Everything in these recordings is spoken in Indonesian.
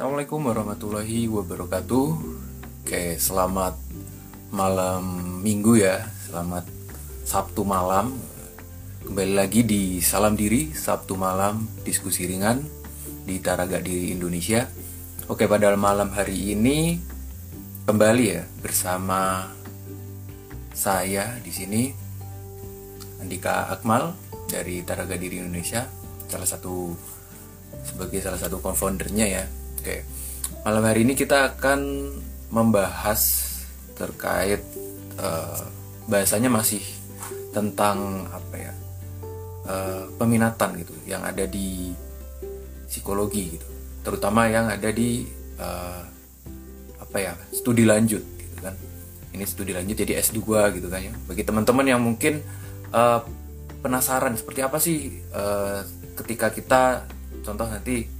Assalamualaikum warahmatullahi wabarakatuh. Oke, selamat malam minggu ya. Selamat Sabtu malam. Kembali lagi di Salam Diri Sabtu malam diskusi ringan di Taraga Diri Indonesia. Oke, pada malam hari ini kembali ya bersama saya di sini Andika Akmal dari Taraga Diri Indonesia, salah satu sebagai salah satu co-foundernya ya. Oke, malam hari ini kita akan membahas terkait uh, bahasanya masih tentang apa ya uh, peminatan gitu yang ada di psikologi gitu, terutama yang ada di uh, apa ya studi lanjut gitu kan. Ini studi lanjut jadi S2 gitu kan ya. Bagi teman-teman yang mungkin uh, penasaran seperti apa sih uh, ketika kita contoh nanti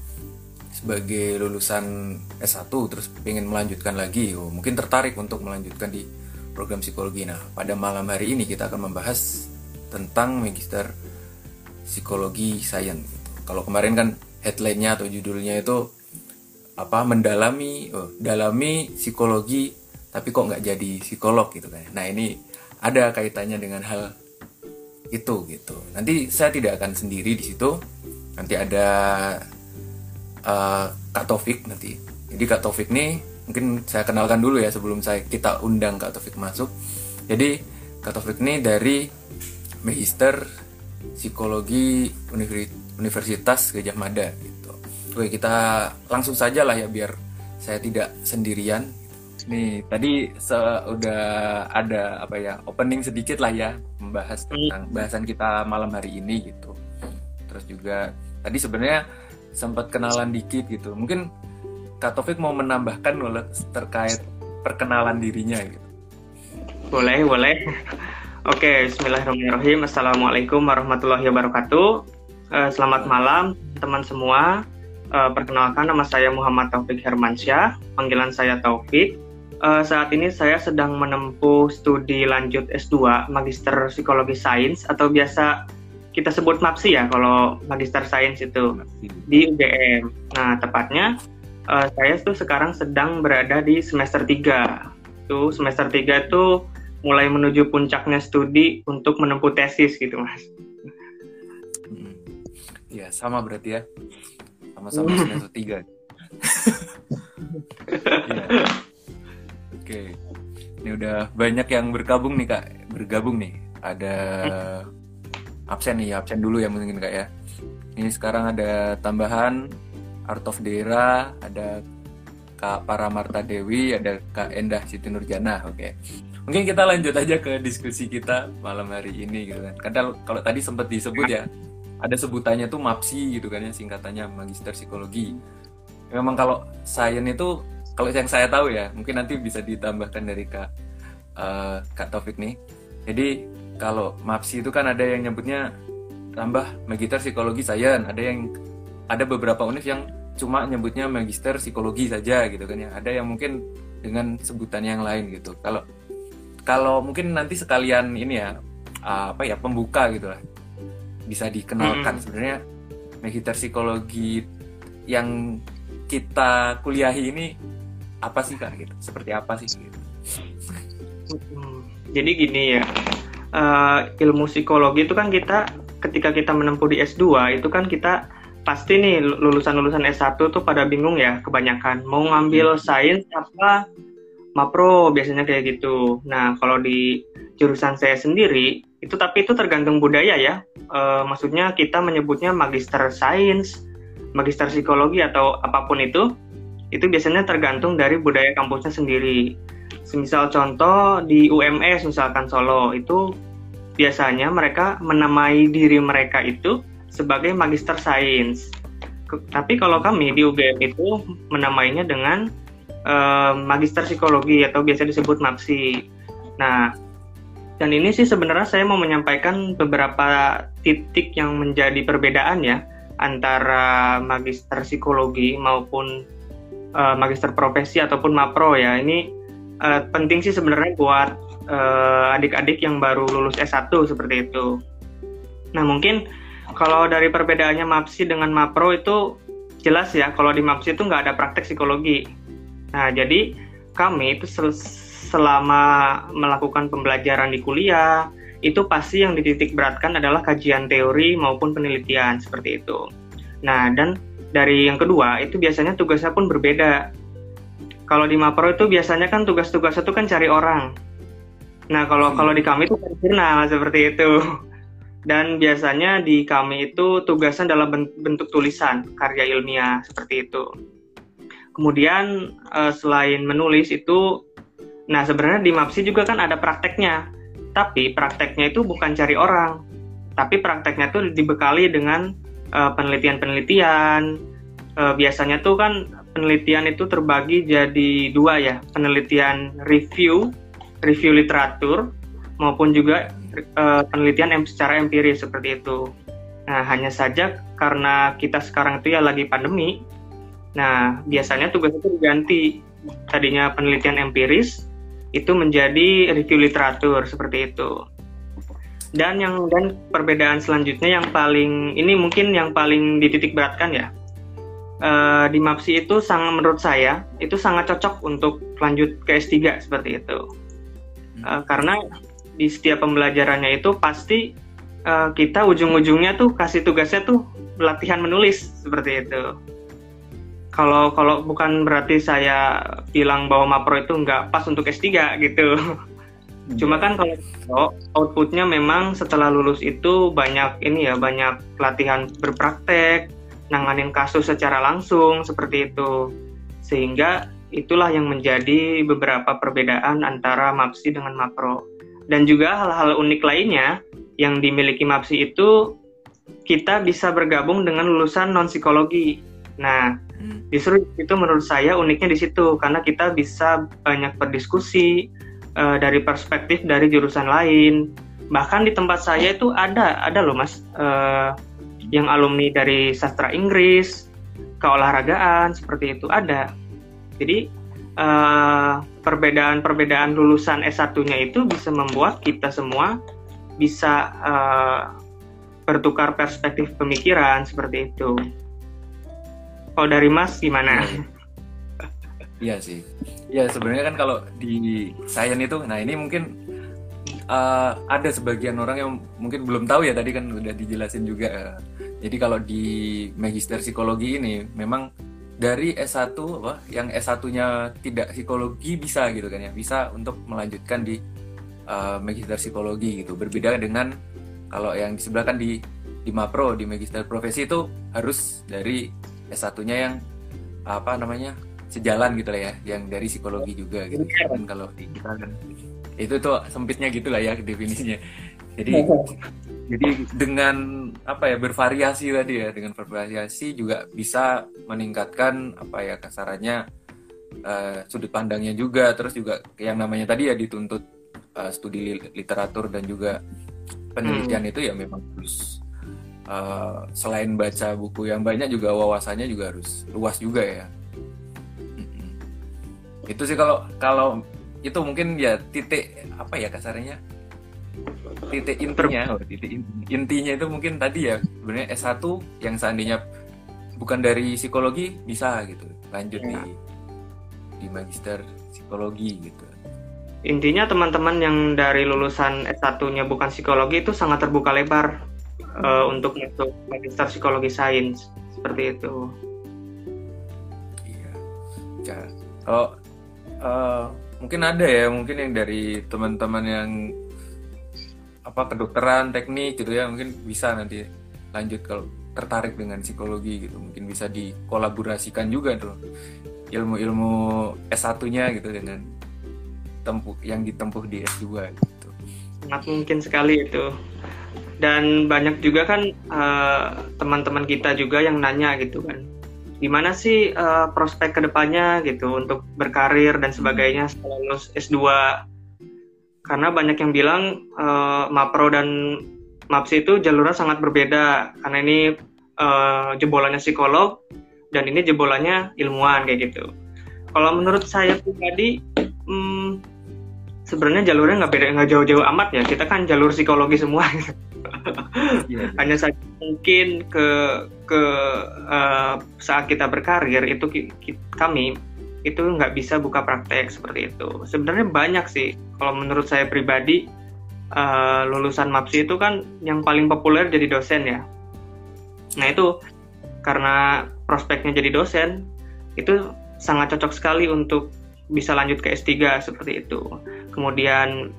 sebagai lulusan S1 terus pengen melanjutkan lagi oh, mungkin tertarik untuk melanjutkan di program psikologi. Nah pada malam hari ini kita akan membahas tentang magister psikologi sains. Kalau kemarin kan headline-nya atau judulnya itu apa mendalami oh, dalami psikologi tapi kok nggak jadi psikolog gitu kan. Nah ini ada kaitannya dengan hal itu gitu. Nanti saya tidak akan sendiri di situ. Nanti ada uh, Kak Taufik nanti. Jadi Kak Taufik nih mungkin saya kenalkan dulu ya sebelum saya kita undang Kak Taufik masuk. Jadi Kak Taufik ini dari Magister Psikologi Universitas Gajah Mada gitu. Oke, kita langsung saja lah ya biar saya tidak sendirian. Nih, tadi sudah ada apa ya, opening sedikit lah ya membahas tentang bahasan kita malam hari ini gitu. Terus juga tadi sebenarnya sempat kenalan dikit gitu. Mungkin Kak Taufik mau menambahkan terkait perkenalan dirinya gitu. Boleh, boleh. Oke, bismillahirrahmanirrahim. Assalamualaikum warahmatullahi wabarakatuh. Uh, selamat malam teman semua. Uh, perkenalkan nama saya Muhammad Taufik Hermansyah, panggilan saya Taufik. Uh, saat ini saya sedang menempuh studi lanjut S2 Magister Psikologi Sains atau biasa kita sebut MAPSI ya kalau Magister Sains itu di UGM. Nah, tepatnya uh, saya tuh sekarang sedang berada di semester 3. Tuh semester 3 itu mulai menuju puncaknya studi untuk menempuh tesis gitu, Mas. Hmm. Ya, sama berarti ya. Sama-sama hmm. semester 3. ya. Oke. Ini udah banyak yang bergabung nih, Kak. Bergabung nih. Ada absen nih absen dulu ya mungkin kak ya. Ini sekarang ada tambahan Art of Dera ada Kak Paramarta Dewi ada Kak Endah Siti Nurjana oke. Okay. mungkin kita lanjut aja ke diskusi kita malam hari ini gitu kan. Kadang kalau tadi sempat disebut ya ada sebutannya tuh MAPSI gitu kan ya singkatannya Magister Psikologi. Memang kalau sains itu kalau yang saya tahu ya mungkin nanti bisa ditambahkan dari Kak uh, Kak Taufik nih. Jadi kalau MAPSI itu kan ada yang nyebutnya tambah magister psikologi sains, ada yang ada beberapa univ yang cuma nyebutnya magister psikologi saja gitu kan ya. Ada yang mungkin dengan sebutan yang lain gitu. Kalau kalau mungkin nanti sekalian ini ya apa ya pembuka gitu lah bisa dikenalkan -hmm. sebenarnya magister psikologi yang kita kuliahi ini apa sih kak gitu seperti apa sih gitu jadi gini ya uh, ilmu psikologi itu kan kita ketika kita menempuh di S2 itu kan kita pasti nih lulusan-lulusan S1 tuh pada bingung ya kebanyakan mau ngambil hmm. sains apa mapro biasanya kayak gitu. Nah, kalau di jurusan saya sendiri itu tapi itu tergantung budaya ya. E, maksudnya kita menyebutnya magister sains, magister psikologi atau apa pun itu itu biasanya tergantung dari budaya kampusnya sendiri. Semisal contoh di UMS misalkan Solo itu biasanya mereka menamai diri mereka itu sebagai magister sains. Tapi kalau kami di UGM itu menamainya dengan uh, magister psikologi atau biasa disebut MAPSI. Nah, dan ini sih sebenarnya saya mau menyampaikan beberapa titik yang menjadi perbedaan ya antara magister psikologi maupun uh, magister profesi ataupun mapro ya. Ini uh, penting sih sebenarnya buat uh, adik-adik yang baru lulus S1 seperti itu. Nah, mungkin kalau dari perbedaannya MAPSI dengan MAPRO itu jelas ya kalau di MAPSI itu nggak ada praktek psikologi. Nah, jadi kami itu sel selama melakukan pembelajaran di kuliah, itu pasti yang dititik beratkan adalah kajian teori maupun penelitian seperti itu. Nah, dan dari yang kedua itu biasanya tugasnya pun berbeda. Kalau di Mapro itu biasanya kan tugas-tugas itu kan cari orang. Nah, kalau hmm. kalau di kami itu jurnal seperti itu. Dan biasanya di kami itu tugasnya dalam bentuk tulisan, karya ilmiah seperti itu. Kemudian uh, selain menulis itu, nah sebenarnya di MAPSI juga kan ada prakteknya, tapi prakteknya itu bukan cari orang, tapi prakteknya itu dibekali dengan uh, penelitian-penelitian. Uh, biasanya tuh kan penelitian itu terbagi jadi dua ya, penelitian review, review literatur, maupun juga uh, penelitian secara empiris seperti itu. Nah, hanya saja karena kita sekarang itu ya lagi pandemi, Nah, biasanya tugas itu diganti. Tadinya penelitian empiris itu menjadi review literatur seperti itu. Dan yang dan perbedaan selanjutnya yang paling ini mungkin yang paling dititik beratkan ya. Uh, di MAPSI itu sangat menurut saya itu sangat cocok untuk lanjut ke S3 seperti itu. Uh, karena di setiap pembelajarannya itu pasti uh, kita ujung-ujungnya tuh kasih tugasnya tuh latihan menulis seperti itu kalau kalau bukan berarti saya bilang bahwa Mapro itu nggak pas untuk S3 gitu. Hmm. Cuma kan kalau outputnya memang setelah lulus itu banyak ini ya banyak pelatihan berpraktek, nanganin kasus secara langsung seperti itu. Sehingga itulah yang menjadi beberapa perbedaan antara MAPSI dengan Mapro. Dan juga hal-hal unik lainnya yang dimiliki MAPSI itu kita bisa bergabung dengan lulusan non psikologi. Nah, Hmm. Justru itu menurut saya uniknya di situ karena kita bisa banyak berdiskusi uh, dari perspektif dari jurusan lain. Bahkan di tempat saya itu ada ada loh mas uh, yang alumni dari sastra Inggris, keolahragaan seperti itu ada. Jadi eh, perbedaan-perbedaan lulusan S1-nya itu bisa membuat kita semua bisa uh, bertukar perspektif pemikiran seperti itu. Kalau dari Mas gimana? Iya, iya sih. Ya sebenarnya kan kalau di sains itu, nah ini mungkin uh, ada sebagian orang yang mungkin belum tahu ya tadi kan udah dijelasin juga. Jadi kalau di magister psikologi ini memang dari S1 apa yang S1-nya tidak psikologi bisa gitu kan ya, bisa untuk melanjutkan di uh, magister psikologi gitu. Berbeda dengan kalau yang di sebelah kan di di Mapro di magister profesi itu harus dari S1-nya yang apa namanya sejalan gitu lah ya. Yang dari psikologi juga gitu. Kan kalau di kita kan. Itu tuh sempitnya gitu lah ya definisinya. Jadi jadi dengan apa ya bervariasi tadi ya dengan bervariasi juga bisa meningkatkan apa ya kasarannya uh, sudut pandangnya juga. Terus juga yang namanya tadi ya dituntut uh, studi literatur dan juga penelitian hmm. itu ya memang harus uh, selain baca buku yang banyak juga wawasannya juga harus luas juga ya. Itu sih kalau kalau itu mungkin ya titik apa ya kasarnya titik intinya oh, titik intinya itu mungkin tadi ya sebenarnya S1 yang seandainya bukan dari psikologi bisa gitu lanjut ya. di di magister psikologi gitu intinya teman-teman yang dari lulusan S1-nya bukan psikologi itu sangat terbuka lebar uh, untuk masuk magister psikologi sains seperti itu. Iya. Ya, kalau uh, mungkin ada ya, mungkin yang dari teman-teman yang apa kedokteran, teknik gitu ya, mungkin bisa nanti lanjut kalau tertarik dengan psikologi gitu, mungkin bisa dikolaborasikan juga tuh ilmu-ilmu S1-nya gitu dengan tempuh yang ditempuh di S2 gitu. Sangat mungkin sekali itu. Dan banyak juga kan uh, teman-teman kita juga yang nanya gitu kan gimana sih uh, prospek ke depannya gitu untuk berkarir dan sebagainya setelah lulus S2 karena banyak yang bilang uh, Mapro dan Mapsi itu jalurnya sangat berbeda. Karena ini uh, jebolannya psikolog dan ini jebolannya ilmuwan kayak gitu. Kalau menurut saya pribadi hmm, sebenarnya jalurnya nggak beda nggak jauh-jauh amat ya. Kita kan jalur psikologi semua. Yeah. hanya saja mungkin ke ke uh, saat kita berkarir itu kami itu nggak bisa buka praktek seperti itu sebenarnya banyak sih kalau menurut saya pribadi uh, lulusan MAPSI itu kan yang paling populer jadi dosen ya nah itu karena prospeknya jadi dosen itu sangat cocok sekali untuk bisa lanjut ke S3 seperti itu. Kemudian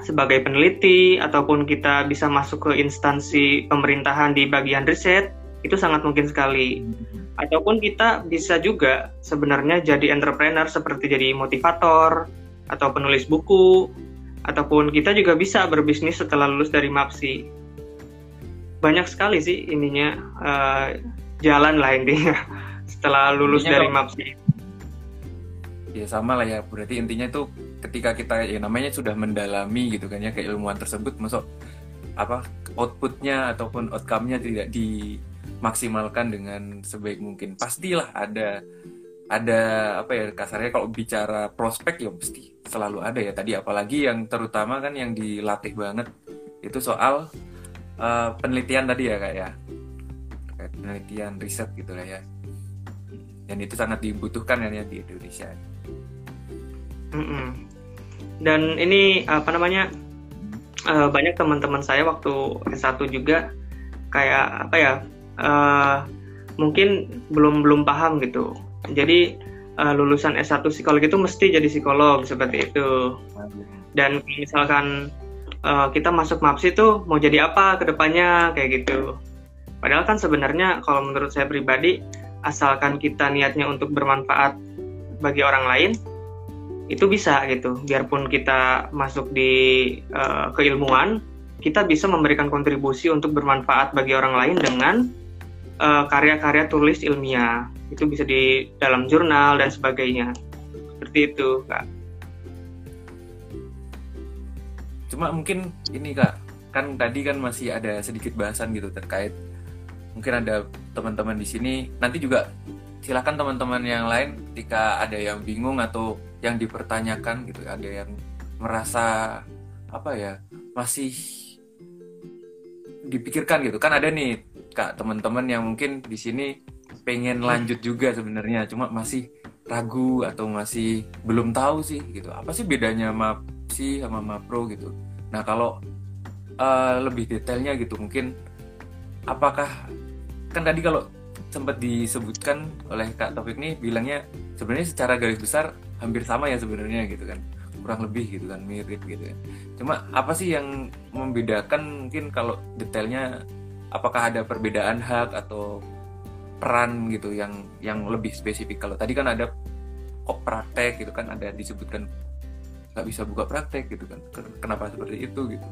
sebagai peneliti ataupun kita bisa masuk ke instansi pemerintahan di bagian riset itu sangat mungkin sekali. Ataupun kita bisa juga sebenarnya jadi entrepreneur seperti jadi motivator atau penulis buku ataupun kita juga bisa berbisnis setelah lulus dari MAPSI. Banyak sekali sih ininya uh, jalan lah intinya setelah lulus Intinya dari MAPSI ya sama lah ya berarti intinya itu ketika kita ya namanya sudah mendalami gitu kan ya keilmuan tersebut masuk apa outputnya ataupun outcome-nya tidak dimaksimalkan dengan sebaik mungkin. Pastilah ada ada apa ya kasarnya kalau bicara prospek ya pasti selalu ada ya. Tadi apalagi yang terutama kan yang dilatih banget itu soal uh, penelitian tadi ya kak ya. Penelitian riset gitu lah ya. Dan itu sangat dibutuhkan ya di Indonesia. Dan ini apa namanya uh, banyak teman-teman saya waktu S1 juga kayak apa ya uh, mungkin belum belum paham gitu. Jadi uh, lulusan S1 psikologi itu mesti jadi psikolog seperti itu. Dan misalkan uh, kita masuk MAPSI itu mau jadi apa ke depannya kayak gitu. Padahal kan sebenarnya kalau menurut saya pribadi asalkan kita niatnya untuk bermanfaat bagi orang lain itu bisa gitu biarpun kita masuk di uh, keilmuan kita bisa memberikan kontribusi untuk bermanfaat bagi orang lain dengan uh, karya-karya tulis ilmiah. Itu bisa di dalam jurnal dan sebagainya. Seperti itu kak. Cuma mungkin ini kak kan tadi kan masih ada sedikit bahasan gitu terkait mungkin ada teman-teman di sini. Nanti juga silakan teman-teman yang lain ketika ada yang bingung atau yang dipertanyakan gitu ada yang merasa apa ya masih dipikirkan gitu. Kan ada nih kak teman-teman yang mungkin di sini pengen lanjut juga sebenarnya cuma masih ragu atau masih belum tahu sih gitu. Apa sih bedanya sih sama Mapro gitu? Nah kalau uh, lebih detailnya gitu mungkin apakah kan tadi kalau sempat disebutkan oleh Kak Taufik nih bilangnya sebenarnya secara garis besar hampir sama ya sebenarnya gitu kan. Kurang lebih gitu kan mirip gitu ya cuma apa sih yang membedakan mungkin kalau detailnya apakah ada perbedaan hak atau peran gitu yang yang lebih spesifik? Kalau tadi kan ada kok praktek gitu kan ada disebutkan nggak bisa buka praktek gitu kan. Kenapa seperti itu gitu?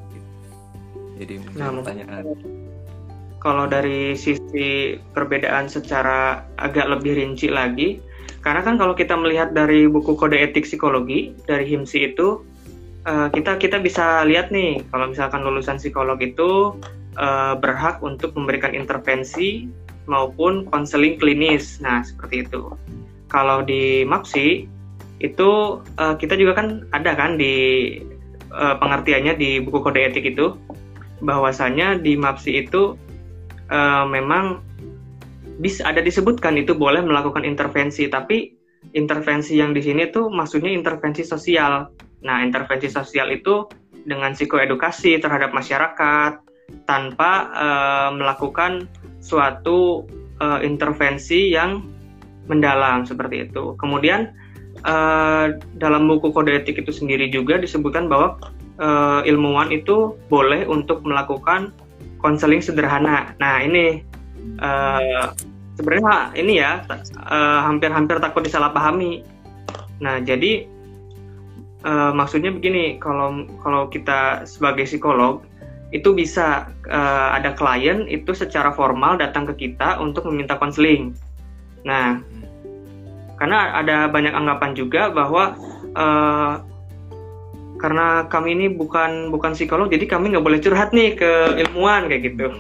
Jadi nah, pertanyaan. kalau dari sisi perbedaan secara agak lebih rinci lagi, karena kan kalau kita melihat dari buku kode etik psikologi dari HIMSI itu, uh, kita kita bisa lihat nih kalau misalkan lulusan psikolog itu uh, berhak untuk memberikan intervensi maupun konseling klinis. Nah seperti itu. Kalau di MAPSI itu uh, kita juga kan ada kan di uh, pengertiannya di buku kode etik itu bahwasanya di MAPSI itu uh, memang bisa ada disebutkan itu boleh melakukan intervensi, tapi intervensi yang di sini tuh maksudnya intervensi sosial. Nah, intervensi sosial itu dengan psikoedukasi terhadap masyarakat tanpa uh, melakukan suatu uh, intervensi yang mendalam seperti itu. Kemudian uh, dalam buku kode etik itu sendiri juga disebutkan bahwa uh, ilmuwan itu boleh untuk melakukan konseling sederhana. Nah ini uh, sebenarnya ini ya hampir hampir-hampir takut disalahpahami. Nah jadi uh, maksudnya begini, kalau kalau kita sebagai psikolog itu bisa uh, ada klien itu secara formal datang ke kita untuk meminta konseling. Nah karena ada banyak anggapan juga bahwa uh, karena kami ini bukan bukan psikolog jadi kami nggak boleh curhat nih ke ilmuwan kayak gitu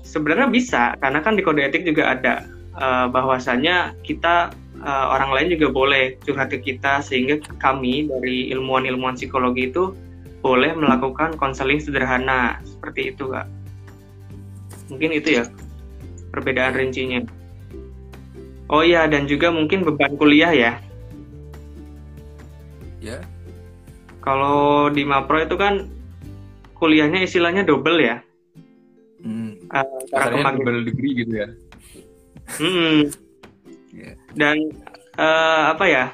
sebenarnya bisa karena kan di kode etik juga ada uh, bahwasanya kita uh, orang lain juga boleh curhat ke kita sehingga kami dari ilmuwan-ilmuwan psikologi itu boleh melakukan konseling sederhana. Seperti itu kak. Mungkin itu ya perbedaan rincinya. Oh iya dan juga mungkin beban kuliah ya. Ya. Kalau di Mapro itu kan kuliahnya istilahnya double ya. Hmm. uh, double degree gitu ya. Hmm. Dan uh, apa ya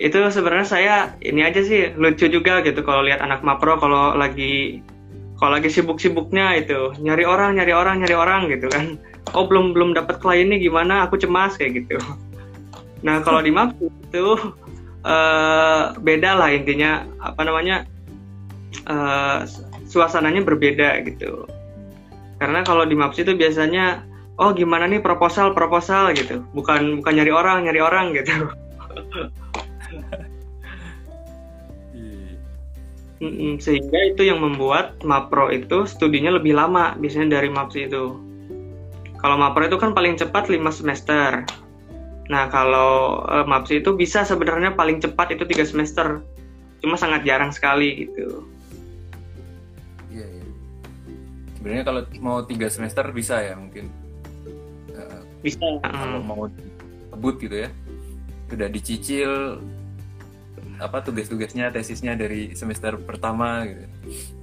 itu sebenarnya saya ini aja sih lucu juga gitu kalau lihat anak Mapro kalau lagi kalau lagi sibuk-sibuknya itu nyari orang nyari orang nyari orang gitu kan. Oh belum belum dapat kliennya gimana? Aku cemas kayak gitu. Nah kalau di Mapro itu uh, beda lah intinya apa namanya uh, suasananya berbeda gitu. Karena kalau di Maps itu biasanya oh gimana nih proposal proposal gitu. Bukan bukan nyari orang nyari orang gitu. Iya. sehingga itu yang membuat Mapro itu studinya lebih lama biasanya dari Maps itu. Kalau Mapro itu kan paling cepat 5 semester. Nah kalau uh, Maps itu bisa sebenarnya paling cepat itu tiga semester. Cuma sangat jarang sekali gitu. Iya iya. Sebenarnya kalau mau tiga semester bisa ya mungkin bisa. Kalau mau kebut gitu ya. Sudah dicicil apa tugas-tugasnya tesisnya dari semester pertama gitu.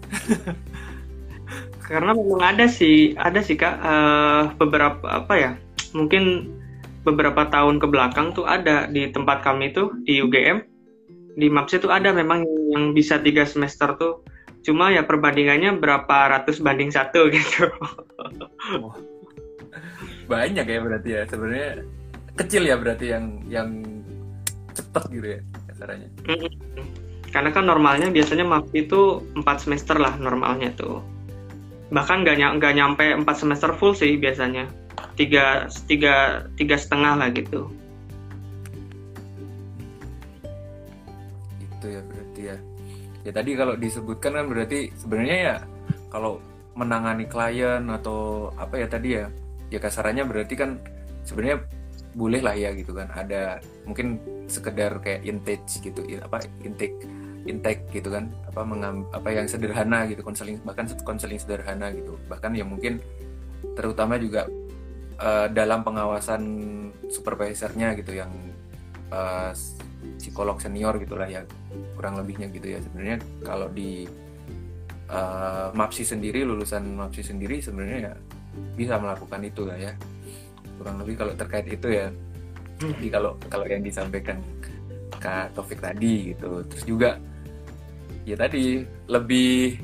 Karena memang ada sih ada sih kak. Uh, beberapa apa ya mungkin beberapa tahun ke belakang tuh ada di tempat kami tuh di UGM di MAPS itu ada memang yang bisa tiga semester tuh. Cuma ya perbandingannya berapa ratus banding satu gitu banyak ya berarti ya. Sebenarnya kecil ya berarti yang yang cepet gitu ya caranya karena kan normalnya biasanya MAP itu 4 semester lah normalnya tuh. Bahkan nggak ny nggak nyampe 4 semester full sih biasanya. Tiga tiga tiga setengah lah gitu. Itu ya berarti ya. Ya tadi kalau disebutkan kan berarti sebenarnya ya kalau menangani klien atau apa ya tadi ya ya kasarannya berarti kan sebenarnya boleh lah ya gitu kan. Ada mungkin sekedar kayak intake gitu apa intake intake gitu kan. Apa mengam, apa yang sederhana gitu konseling bahkan konseling sederhana gitu. Bahkan ya mungkin terutama juga uh, dalam pengawasan supervisornya gitu yang uh, psikolog senior gitulah ya kurang lebihnya gitu ya. Sebenarnya kalau di uh, MAPSI sendiri lulusan MAPSI sendiri sebenarnya ya bisa melakukan itu lah ya. Kurang lebih kalau terkait itu ya. Jadi kalau kalau yang disampaikan Kak Taufik tadi gitu. Terus juga ya tadi lebih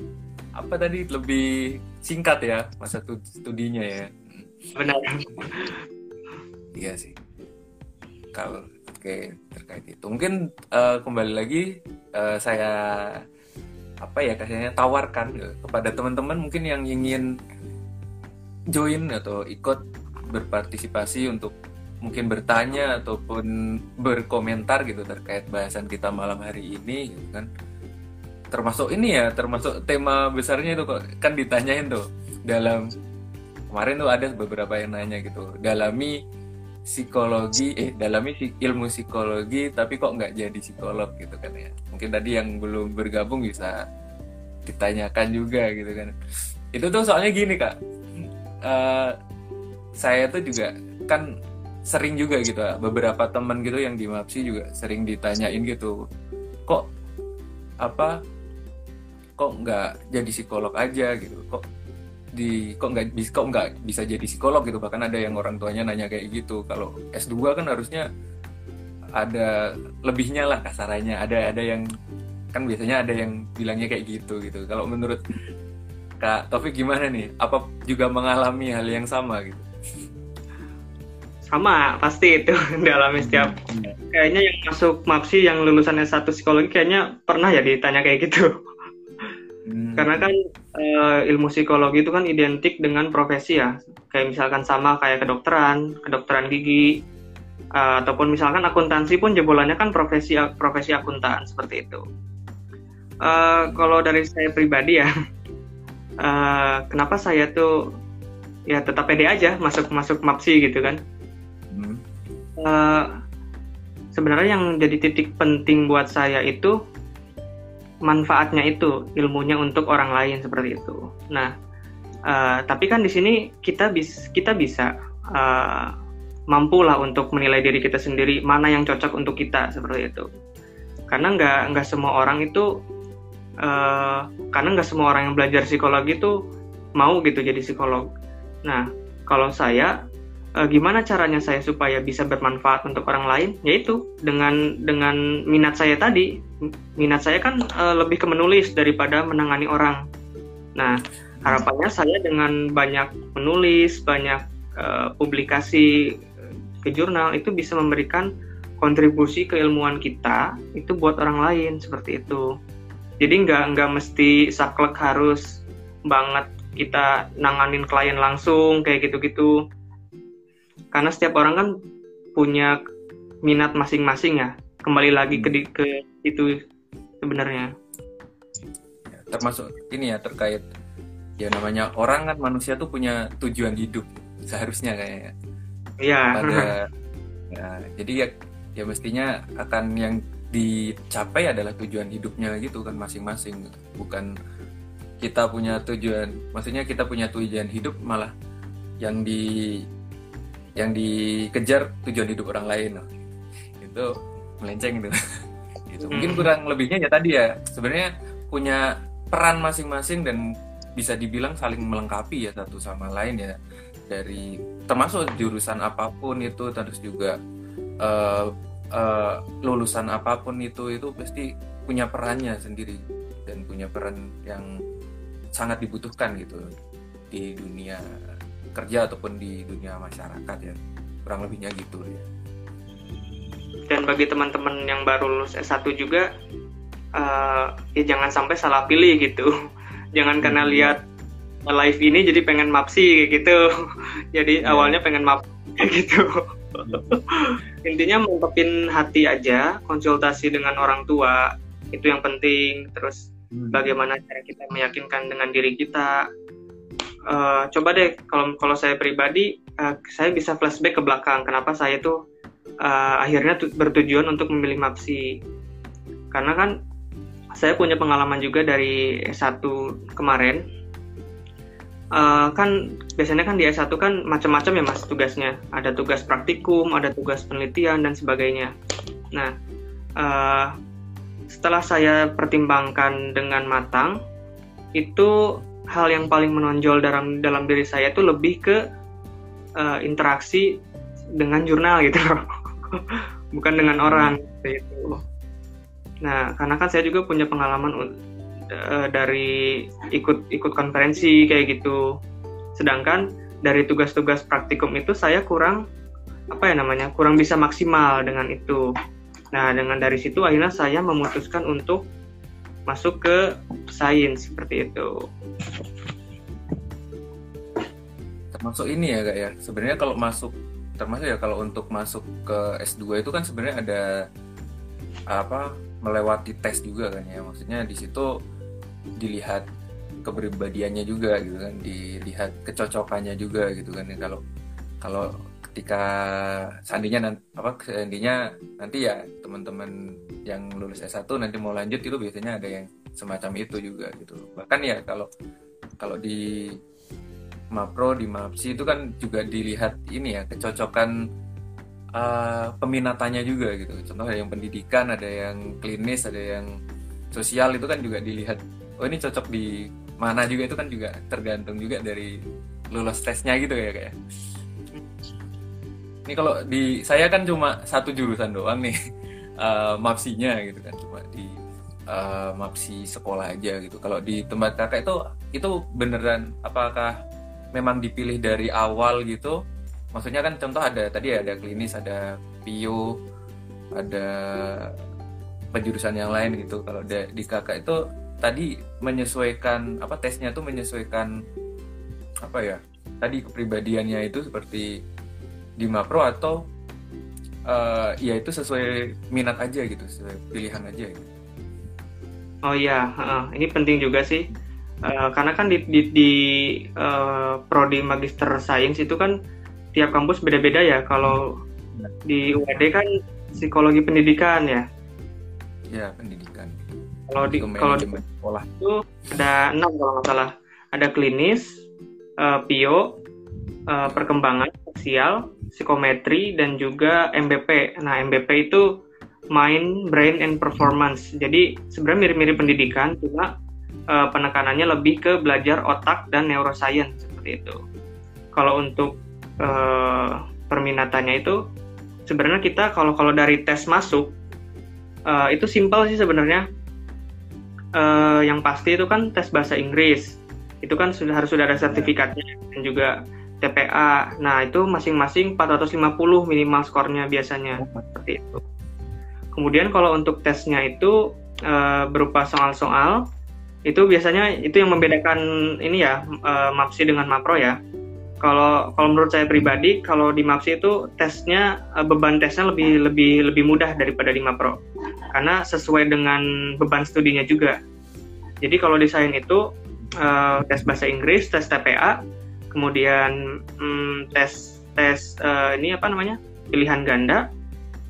apa tadi lebih singkat ya masa studinya ya. Benar. Iya sih. Kalau oke terkait itu. Mungkin uh, kembali lagi uh, saya apa ya kasihnya tawarkan kepada teman-teman mungkin yang ingin join atau ikut berpartisipasi untuk mungkin bertanya ataupun berkomentar gitu terkait bahasan kita malam hari ini gitu kan. Termasuk ini ya termasuk tema besarnya itu kan ditanyain tuh dalam kemarin tuh ada beberapa yang nanya gitu dalami psikologi eh dalami ilmu psikologi tapi kok nggak jadi psikolog gitu kan ya. Mungkin tadi yang belum bergabung bisa ditanyakan juga gitu kan. Itu tuh soalnya gini kak uh, saya tuh juga kan sering juga gitu beberapa teman gitu yang di Mapsi juga sering ditanyain gitu kok apa kok nggak jadi psikolog aja gitu? Kok di kok nggak bisa kok nggak bisa jadi psikolog gitu? Bahkan ada yang orang tuanya nanya kayak gitu kalau S2 kan harusnya ada lebihnya lah kasarannya. Ada ada yang kan biasanya ada yang bilangnya kayak gitu gitu. Kalau menurut Kak Taufik gimana nih? Apa juga mengalami hal yang sama gitu? Sama, pasti itu dalam setiap hmm. kayaknya yang masuk MAPSI yang lulusan S1 psikologi kayaknya pernah ya ditanya kayak gitu. Hmm. Karena kan uh, ilmu psikologi itu kan identik dengan profesi ya. Kayak misalkan sama kayak kedokteran, kedokteran gigi, uh, ataupun misalkan akuntansi pun jebolannya kan profesi profesi akuntan seperti itu. Uh, kalau dari saya pribadi ya, uh, kenapa saya tuh ya tetap pede aja masuk masuk mapsi gitu kan hmm. uh, sebenarnya yang jadi titik penting buat saya itu manfaatnya itu ilmunya untuk orang lain seperti itu. Nah, uh, tapi kan di sini kita bis kita bisa uh, mampulah untuk menilai diri kita sendiri mana yang cocok untuk kita seperti itu. Karena nggak nggak semua orang itu uh, karena nggak semua orang yang belajar psikologi itu mau gitu jadi psikolog. Nah, kalau saya uh, gimana caranya saya supaya bisa bermanfaat untuk orang lain? Yaitu dengan dengan minat saya tadi. Minat saya kan uh, lebih ke menulis daripada menangani orang. Nah harapannya saya dengan banyak menulis banyak uh, publikasi ke jurnal itu bisa memberikan kontribusi keilmuan kita itu buat orang lain seperti itu jadi nggak nggak mesti saklek harus banget kita nanganin klien langsung kayak gitu-gitu. Karena setiap orang kan punya minat masing-masing ya. Kembali lagi ke hmm. ke itu sebenarnya. Ya, termasuk ini ya terkait ya namanya orang kan manusia tuh punya tujuan hidup seharusnya kayaknya iya. Pada ya jadi ya ya mestinya akan yang dicapai adalah tujuan hidupnya gitu kan masing-masing. Bukan kita punya tujuan maksudnya kita punya tujuan hidup malah yang di yang dikejar tujuan hidup orang lain. Itu melenceng itu. Itu mungkin hmm. kurang lebihnya ya tadi ya. Sebenarnya punya peran masing-masing dan bisa dibilang saling melengkapi ya satu sama lain ya. Dari termasuk jurusan apa pun itu terus juga uh, uh, lulusan apa pun itu itu pasti punya perannya sendiri dan punya peran yang sangat dibutuhkan gitu di dunia kerja ataupun di dunia masyarakat ya. Kurang lebihnya gitu ya dan bagi teman-teman yang baru lulus S1 juga uh, ya jangan sampai salah pilih gitu. Jangan karena hmm. lihat live ini jadi pengen mapsi gitu. Jadi yeah. awalnya pengen map gitu intinya mantepin hati aja konsultasi dengan orang tua itu yang penting. Terus hmm. bagaimana cara kita meyakinkan dengan diri kita. Uh, coba deh kalau kalau saya pribadi uh, saya bisa flashback ke belakang. Kenapa saya tuh uh, akhirnya tu, bertujuan untuk memilih MAPSI? Karena kan saya punya pengalaman juga dari S1 kemarin uh, kan biasanya kan di S1 kan macam-macam ya mas tugasnya. Ada tugas praktikum ada tugas penelitian dan sebagainya. Nah uh, setelah saya pertimbangkan dengan matang itu hal yang paling menonjol dalam dalam diri saya itu lebih ke uh, interaksi dengan jurnal gitu bukan dengan orang gitu. Nah karena kan saya juga punya pengalaman uh, dari ikut ikut konferensi kayak gitu sedangkan dari tugas-tugas praktikum itu saya kurang apa ya namanya kurang bisa maksimal dengan itu nah dengan dari situ akhirnya saya memutuskan untuk masuk ke sains seperti itu. Termasuk ini ya kak ya. Sebenarnya kalau masuk termasuk ya kalau untuk masuk ke S2 itu kan sebenarnya ada apa melewati tes juga kan ya. Maksudnya di situ dilihat kepribadiannya juga gitu kan, dilihat kecocokannya juga gitu kan ya. Kalau kalau ketika seandainya nanti apa seandainya nanti ya teman-teman yang lulus S1 nanti mau lanjut itu biasanya ada yang semacam itu juga gitu bahkan ya kalau kalau di Mapro di Mapsi itu kan juga dilihat ini ya kecocokan uh, peminatannya juga gitu contoh ada yang pendidikan ada yang klinis ada yang sosial itu kan juga dilihat oh ini cocok di mana juga itu kan juga tergantung juga dari lulus tesnya gitu ya kayak ini kalau di saya kan cuma satu jurusan doang nih uh, mapsinya gitu kan cuma di uh, mapsi sekolah aja gitu. Kalau di tempat kakak itu itu beneran apakah memang dipilih dari awal gitu? Maksudnya kan contoh ada tadi ada klinis ada pio ada penjurusan yang lain gitu. Kalau di kakak itu tadi menyesuaikan apa tesnya tuh menyesuaikan apa ya tadi kepribadiannya itu seperti di Mapro atau uh, ya itu sesuai minat aja gitu sesuai pilihan aja gitu. oh iya uh, ini penting juga sih uh, karena kan di di, di uh, prodi magister sains itu kan tiap kampus beda-beda ya kalau di UAD kan psikologi pendidikan ya. Ya, pendidikan. Kalau di kalau di sekolah itu ada enam kalau nggak salah. Ada klinis, uh, pio, uh, perkembangan sosial, psikometri dan juga MBP. Nah, MBP itu mind, brain, and performance. Jadi sebenarnya mirip-mirip pendidikan, cuma uh, penekanannya lebih ke belajar otak dan neuroscience seperti itu. Kalau untuk uh, perminatannya itu sebenarnya kita kalau kalau dari tes masuk uh, itu simpel sih sebenarnya. Uh, yang pasti itu kan tes bahasa Inggris. Itu kan sudah harus sudah ada sertifikatnya dan juga TPA. Nah, itu masing-masing 450 minimal skornya biasanya seperti itu. Kemudian kalau untuk tesnya itu uh, berupa soal-soal itu biasanya itu yang membedakan ini ya uh, MAPSI dengan MAPRO ya. Kalau kalau menurut saya pribadi kalau di MAPSI itu tesnya uh, beban tesnya lebih lebih lebih mudah daripada di MAPRO karena sesuai dengan beban studinya juga. Jadi kalau desain itu uh, tes bahasa Inggris, tes TPA, kemudian um, tes tes uh, ini apa namanya pilihan ganda,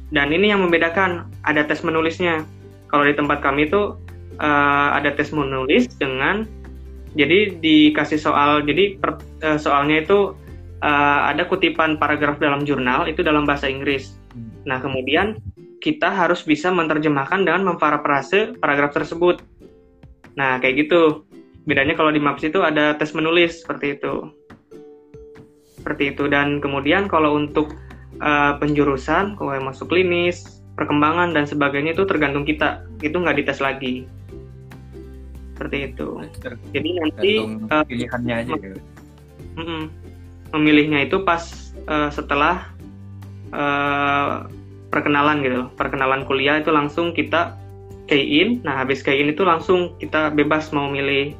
dan ini yang membedakan ada tes menulisnya. Kalau di tempat kami itu uh, ada tes menulis dengan jadi dikasih soal jadi per, uh, soalnya itu uh, ada kutipan paragraf dalam jurnal itu dalam bahasa Inggris. Nah kemudian kita harus bisa menerjemahkan dengan memparafrase paragraf tersebut. Nah kayak gitu. Bedanya kalau di MAPS itu ada tes menulis seperti itu. Seperti itu dan kemudian kalau untuk uh, penjurusan, kalau yang masuk klinis, perkembangan dan sebagainya itu tergantung kita. Itu nggak dites lagi. Seperti itu. Jadi nanti uh, pilihannya aja. Ya. memilihnya itu pas uh, setelah uh, perkenalan gitu, perkenalan kuliah itu langsung kita key in. Nah habis key in itu langsung kita bebas mau milih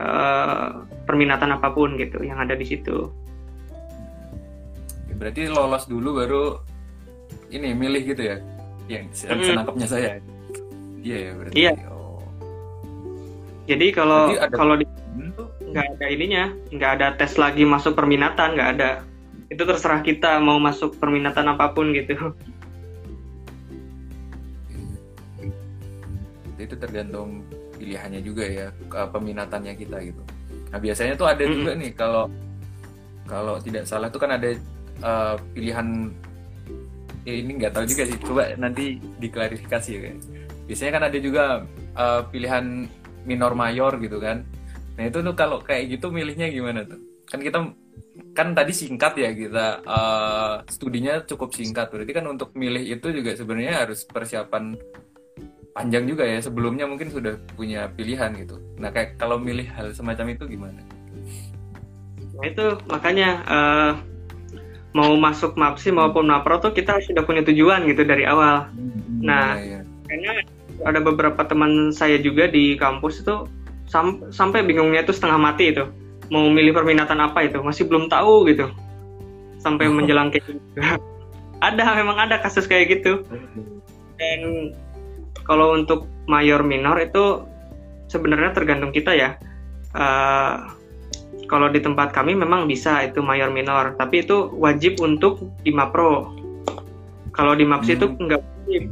uh, perminatan apa pun gitu yang ada di situ berarti lolos dulu baru ini milih gitu ya yang senangkapnya saya iya ya berarti iya. Jadi kalau ada... kalau di nggak ada ininya nggak ada tes lagi masuk perminatan nggak ada. Itu terserah kita mau masuk perminatan apa pun gitu. Itu tergantung pilihannya juga ya peminatannya kita gitu. Nah biasanya tuh ada -hmm. juga nih kalau kalau tidak salah tuh kan ada uh, pilihan ya ini nggak tahu juga sih coba nanti diklarifikasi ya biasanya kan ada juga uh, pilihan minor mayor gitu kan. Nah itu tuh kalau kayak gitu milihnya gimana tuh? Kan kita kan tadi singkat ya kita uh, studinya cukup singkat. Berarti kan untuk milih itu juga sebenarnya harus persiapan panjang juga ya. Sebelumnya mungkin sudah punya pilihan gitu. Nah kayak kalau milih hal semacam itu gimana? Nah itu makanya uh, mau masuk MAPSI maupun MAPRO tuh kita sudah punya tujuan gitu dari awal. Hmm, nah, ya, ya. karena ada beberapa teman saya juga di kampus itu sam sampai bingungnya itu setengah mati itu mau milih perminatan apa itu masih belum tahu gitu sampai oh. menjelang kayak gitu. ada memang ada kasus kayak gitu. Dan kalau untuk mayor minor itu sebenarnya tergantung kita ya. Uh, kalau di tempat kami memang bisa itu mayor minor, tapi itu wajib untuk di Mapro. Kalau di Maps hmm. itu enggak wajib.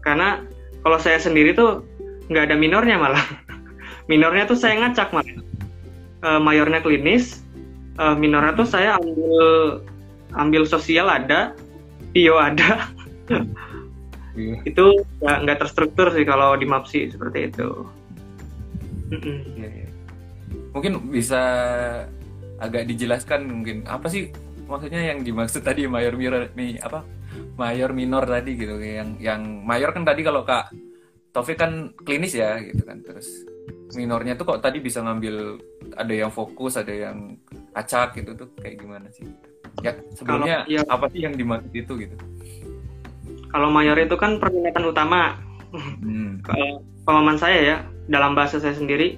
Karena kalau saya sendiri tuh nggak ada minornya malah. minornya tuh saya ngacak malah. E, mayornya klinis, e, minornya tuh saya ambil ambil sosial ada, bio ada. Iya. itu nggak terstruktur sih kalau di Mapsi seperti itu. Yeah, yeah mungkin bisa agak dijelaskan mungkin apa sih maksudnya yang dimaksud tadi mayor minor nih apa mayor minor tadi gitu. Yang yang mayor kan tadi kalau kak Taufik kan klinis ya gitu kan. Terus minornya tuh kok tadi bisa ngambil ada yang fokus ada yang acak gitu tuh kayak gimana sih? Ya sebelumnya kalau, ya, apa sih yang dimaksud itu gitu? Kalau mayor itu kan permintaan utama. Hmm. pemahaman saya ya dalam bahasa saya sendiri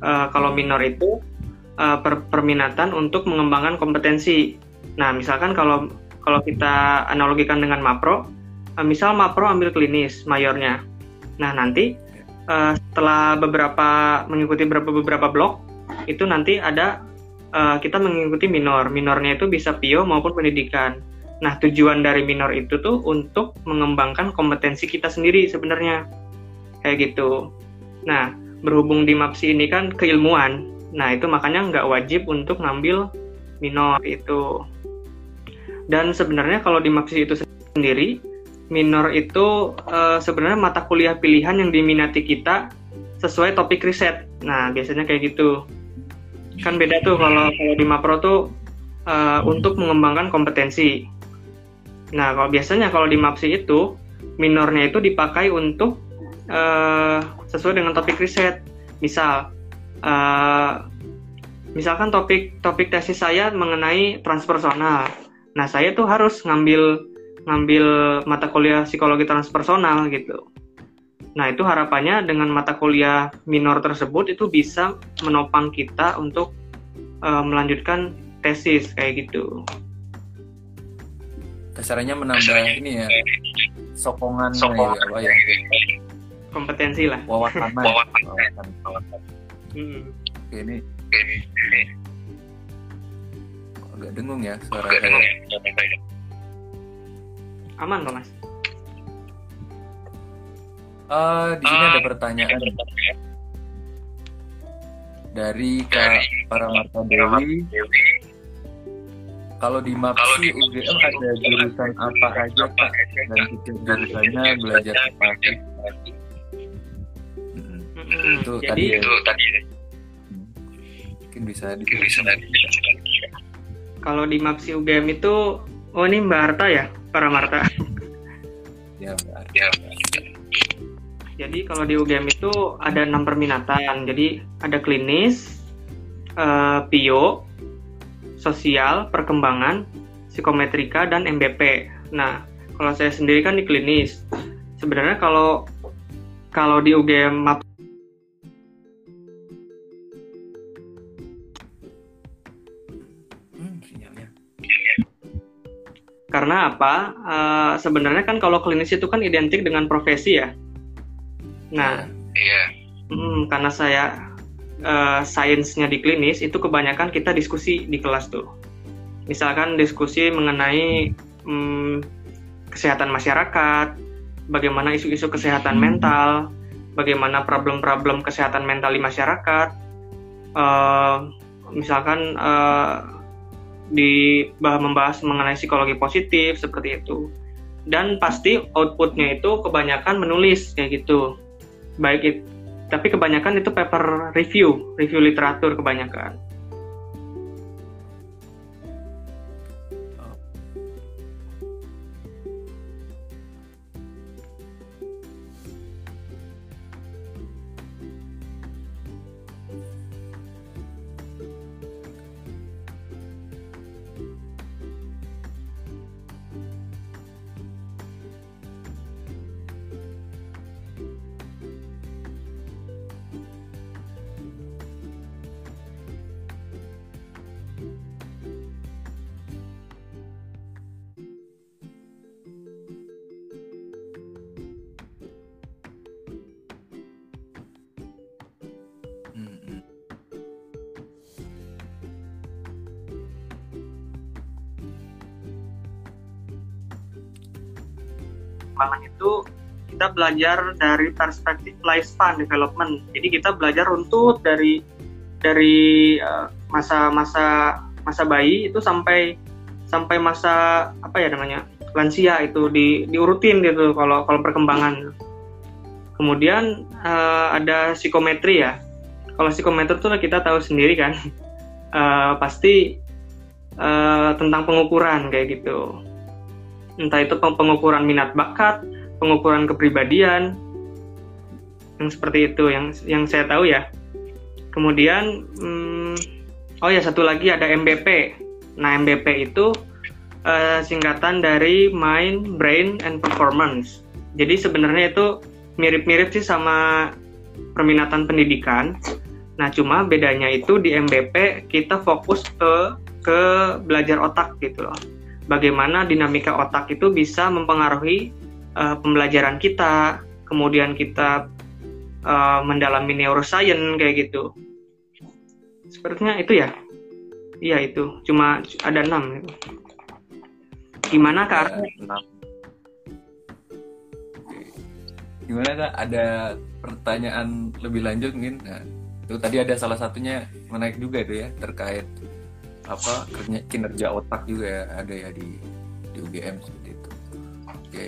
uh, kalau minor itu uh, per perminatan untuk mengembangkan kompetensi. Nah, misalkan kalau kalau kita analogikan dengan mapro, uh, misal mapro ambil klinis mayornya. Nah, nanti uh, setelah beberapa mengikuti beberapa beberapa blok itu nanti ada uh, kita mengikuti minor. Minornya itu bisa pio maupun pendidikan. Nah, tujuan dari minor itu tuh untuk mengembangkan kompetensi kita sendiri sebenarnya. Kayak gitu. Nah, berhubung di MAPSI ini kan keilmuan, nah itu makanya nggak wajib untuk ngambil minor itu. Dan sebenarnya kalau di MAPSI itu sendiri, minor itu uh, sebenarnya mata kuliah pilihan yang diminati kita sesuai topik riset. Nah, biasanya kayak gitu. Kan beda tuh kalau kalau di Mapro tuh uh, untuk mengembangkan kompetensi. Nah, kalau biasanya kalau di MAPSI itu minornya itu dipakai untuk uh, sesuai dengan topik riset. Misal, uh, misalkan topik topik tesis saya mengenai transpersonal. Nah, saya tuh harus ngambil ngambil mata kuliah psikologi transpersonal gitu. Nah, itu harapannya dengan mata kuliah minor tersebut itu bisa menopang kita untuk uh, melanjutkan tesis kayak gitu. Kasarannya menambah ini ya sokongan, sokongan. Ya, ya, kompetensi lah. Wawasan. Wawasan. Hmm. Oke, ini agak dengung ya suara saya. aman kok mas? Uh, di sini ada pertanyaan dari Kak Paramarta Dewi. Kalau di MAPSI UGM ada jurusan apa aja Pak? Dan jurusannya belajar apa aja? Hmm, itu Jadi, tadi ya. itu tadi mungkin bisa bisa kalau di MAPSI UGM itu oh ini Mbak Arta ya? Para Marta ya Mbak Arta. Ya, jadi kalau di UGM itu ada enam perminatan jadi ada klinis uh, PIO sosial, perkembangan, psikometrika, dan MBP. Nah, kalau saya sendiri kan di klinis. Sebenarnya kalau kalau di UGM MAP Karena apa? Uh, sebenarnya kan kalau klinis itu kan identik dengan profesi ya. Nah, iya. Hmm, karena saya uh, sainsnya di klinis itu kebanyakan kita diskusi di kelas tuh. Misalkan diskusi mengenai um, kesehatan masyarakat, bagaimana isu-isu kesehatan mental, bagaimana problem-problem kesehatan mental di masyarakat. Uh, misalkan uh, di membahas mengenai psikologi positif seperti itu. Dan pasti outputnya itu kebanyakan menulis kayak gitu. Baik itu tapi kebanyakan itu paper review, review literatur kebanyakan. Belajar dari perspektif lifespan development. Jadi kita belajar runtut dari dari eh, masa-masa uh, masa bayi itu sampai sampai masa apa ya namanya lansia itu di diurutin gitu kalau kalau perkembangan. Kemudian uh, ada psikometri ya. Kalau psikometri itu kita tahu sendiri kan, uh, pasti tentang pengukuran kayak gitu entah itu pengukuran minat bakat, pengukuran kepribadian, yang seperti itu yang yang saya tahu ya. Kemudian, hmm, oh ya satu lagi ada MBP. Nah MBP itu uh, singkatan dari Mind, Brain, and Performance. Jadi sebenarnya itu mirip-mirip sih sama perminatan pendidikan. Nah cuma bedanya itu di MBP kita fokus ke ke belajar otak gitu loh bagaimana dinamika otak itu bisa mempengaruhi uh, pembelajaran kita, kemudian kita uh, mendalami neuroscience kayak gitu. Sepertinya itu ya. Iya itu, cuma ada enam. gimana kak? Gimana kak? Ada pertanyaan lebih lanjut mungkin? Nah, itu tadi ada salah satunya menaik juga itu ya terkait apa kinerja otak juga ya ada ya di di UGM seperti itu. Oke.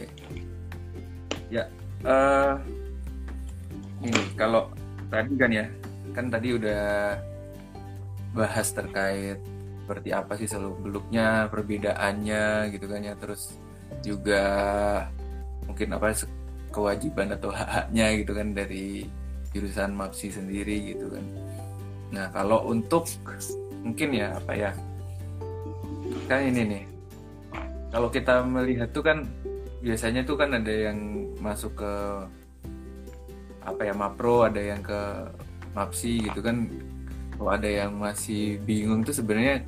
Ya. Uh, ini kalau tadi kan ya kan tadi udah bahas terkait seperti apa sih seluk beluknya perbedaannya gitu kan ya terus juga mungkin apa kewajiban atau hak-haknya gitu kan dari jurusan MAPSI sendiri gitu kan nah kalau untuk mungkin ya apa ya kan ini nih kalau kita melihat tuh kan biasanya tuh kan ada yang masuk ke apa ya mapro ada yang ke mapsi gitu kan. Kalau ada yang masih bingung tuh sebenarnya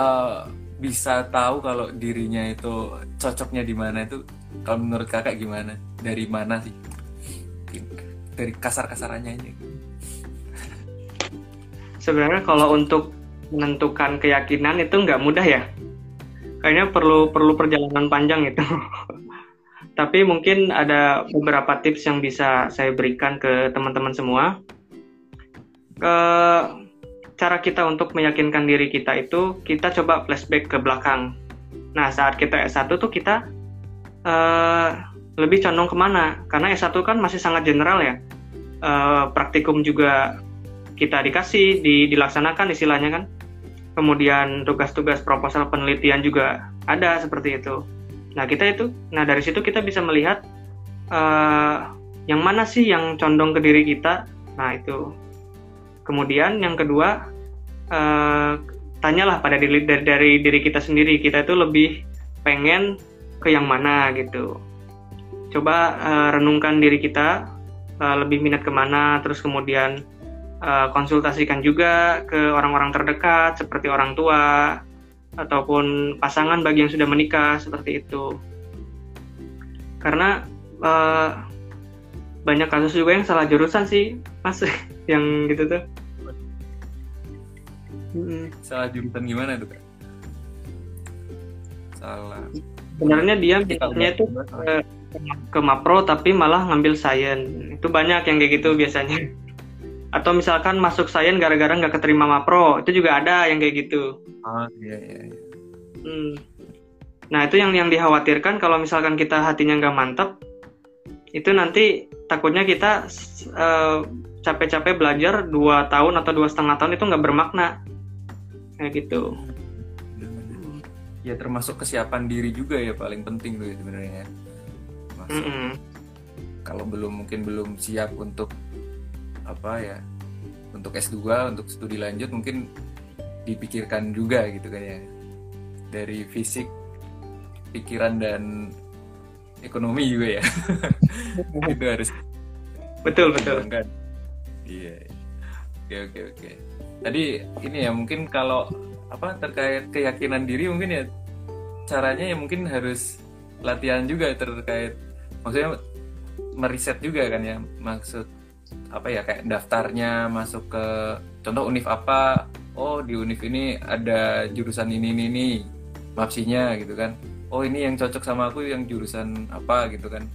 uh, bisa tahu kalau dirinya itu cocoknya di mana itu kalau menurut kakak gimana? Dari mana sih? Dari kasar kasarannya ini. Sebenarnya kalau untuk menentukan keyakinan itu nggak mudah ya. Kayaknya perlu perlu perjalanan panjang itu tapi mungkin ada beberapa tips yang bisa saya berikan ke teman-teman semua. Ke cara kita untuk meyakinkan diri kita itu kita coba flashback ke belakang. Nah saat kita S1 tuh kita uh, lebih condong ke mana? Karena S1 kan masih sangat general ya. Uh, praktikum juga kita dikasih, di, dilaksanakan istilahnya kan. Kemudian tugas-tugas proposal penelitian juga ada seperti itu. Nah kita itu, nah dari situ kita bisa melihat uh, yang mana sih yang condong ke diri kita. Nah itu. Kemudian yang kedua, uh, tanyalah pada diri dari, dari diri kita sendiri. Kita itu lebih pengen ke yang mana gitu. Coba uh, renungkan diri kita uh, lebih minat ke mana, terus kemudian uh, konsultasikan juga ke orang-orang terdekat seperti orang tua, ataupun pasangan bagi yang sudah menikah seperti itu. Karena uh, banyak kasus juga yang salah jurusan sih mas yang gitu tuh. Salah jurusan gimana tuh kak? Salah. Sebenarnya dia misalnya itu ke, ke mapro tapi malah ngambil sains. Itu banyak yang kayak gitu biasanya atau misalkan masuk sains gara-gara nggak keterima mapro itu juga ada yang kayak gitu oh iya iya, iya. Hmm. nah itu yang yang dikhawatirkan kalau misalkan kita hatinya nggak mantap itu nanti takutnya kita uh, capek-capek belajar dua tahun atau dua setengah tahun itu nggak bermakna kayak gitu ya termasuk kesiapan diri juga ya paling penting tuh ya sebenarnya mm -hmm. kalau belum mungkin belum siap untuk apa ya untuk S2 untuk studi lanjut mungkin dipikirkan juga gitu kan ya dari fisik pikiran dan ekonomi juga ya. Itu harus betul betul. kan iya. Oke oke oke. Tadi ini ya mungkin kalau apa terkait keyakinan diri mungkin ya caranya ya mungkin harus latihan juga terkait maksudnya meriset juga kan ya maksud apa ya kayak daftarnya masuk ke contoh univ apa? Oh di univ ini ada jurusan ini ini ini mapsinya gitu kan. Oh ini yang cocok sama aku yang jurusan apa gitu kan.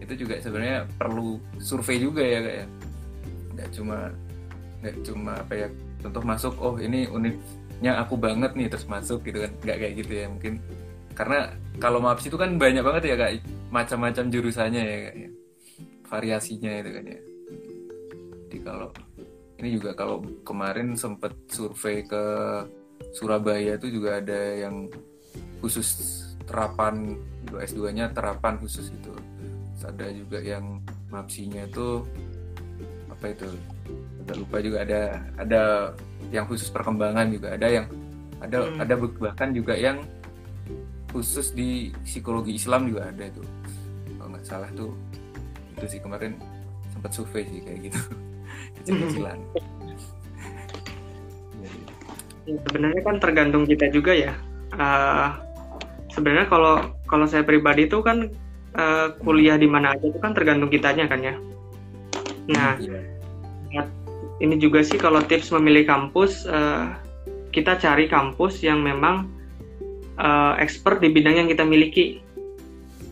Itu juga sebenarnya perlu survei juga ya kayak. Ya. nggak cuma nggak cuma apa ya contoh masuk oh ini univnya aku banget nih terus masuk gitu kan. Nggak kayak gitu ya mungkin. Karena kalau mapsi itu kan banyak banget ya kak macam-macam jurusannya ya kak ya. variasinya itu kan ya jadi kalau ini juga kalau kemarin sempat survei ke Surabaya itu juga ada yang khusus terapan S2-nya terapan khusus itu Terus ada juga yang mapsinya itu apa itu agak lupa juga ada ada yang khusus perkembangan juga ada yang ada hmm. ada bahkan juga yang khusus di psikologi Islam juga ada itu. Kalau nggak salah tuh itu sih kemarin sempat survei sih kayak gitu kecil-kecilan. Ya, sebenarnya kan tergantung kita juga ya. Uh, sebenarnya kalau kalau saya pribadi itu kan uh, kuliah di mana aja itu kan tergantung kitanya kan ya. Nah yeah. ini juga sih kalau tips memilih kampus uh, kita cari kampus yang memang uh, expert di bidang yang kita miliki.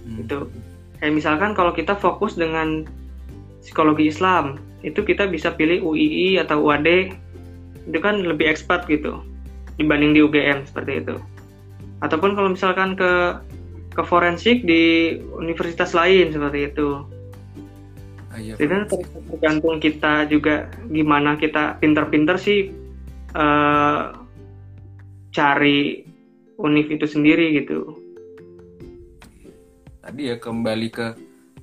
Hmm. gitu. Kayak misalkan kalau kita fokus dengan psikologi Islam itu kita bisa pilih UII atau UAD itu kan lebih expert gitu dibanding di UGM seperti itu. Ataupun kalau misalkan ke ke forensik di universitas lain seperti itu. Ah, iya, jadi tergantung kita juga gimana kita pinter-pinter sih uh, cari univ itu sendiri gitu. Tadi ya kembali ke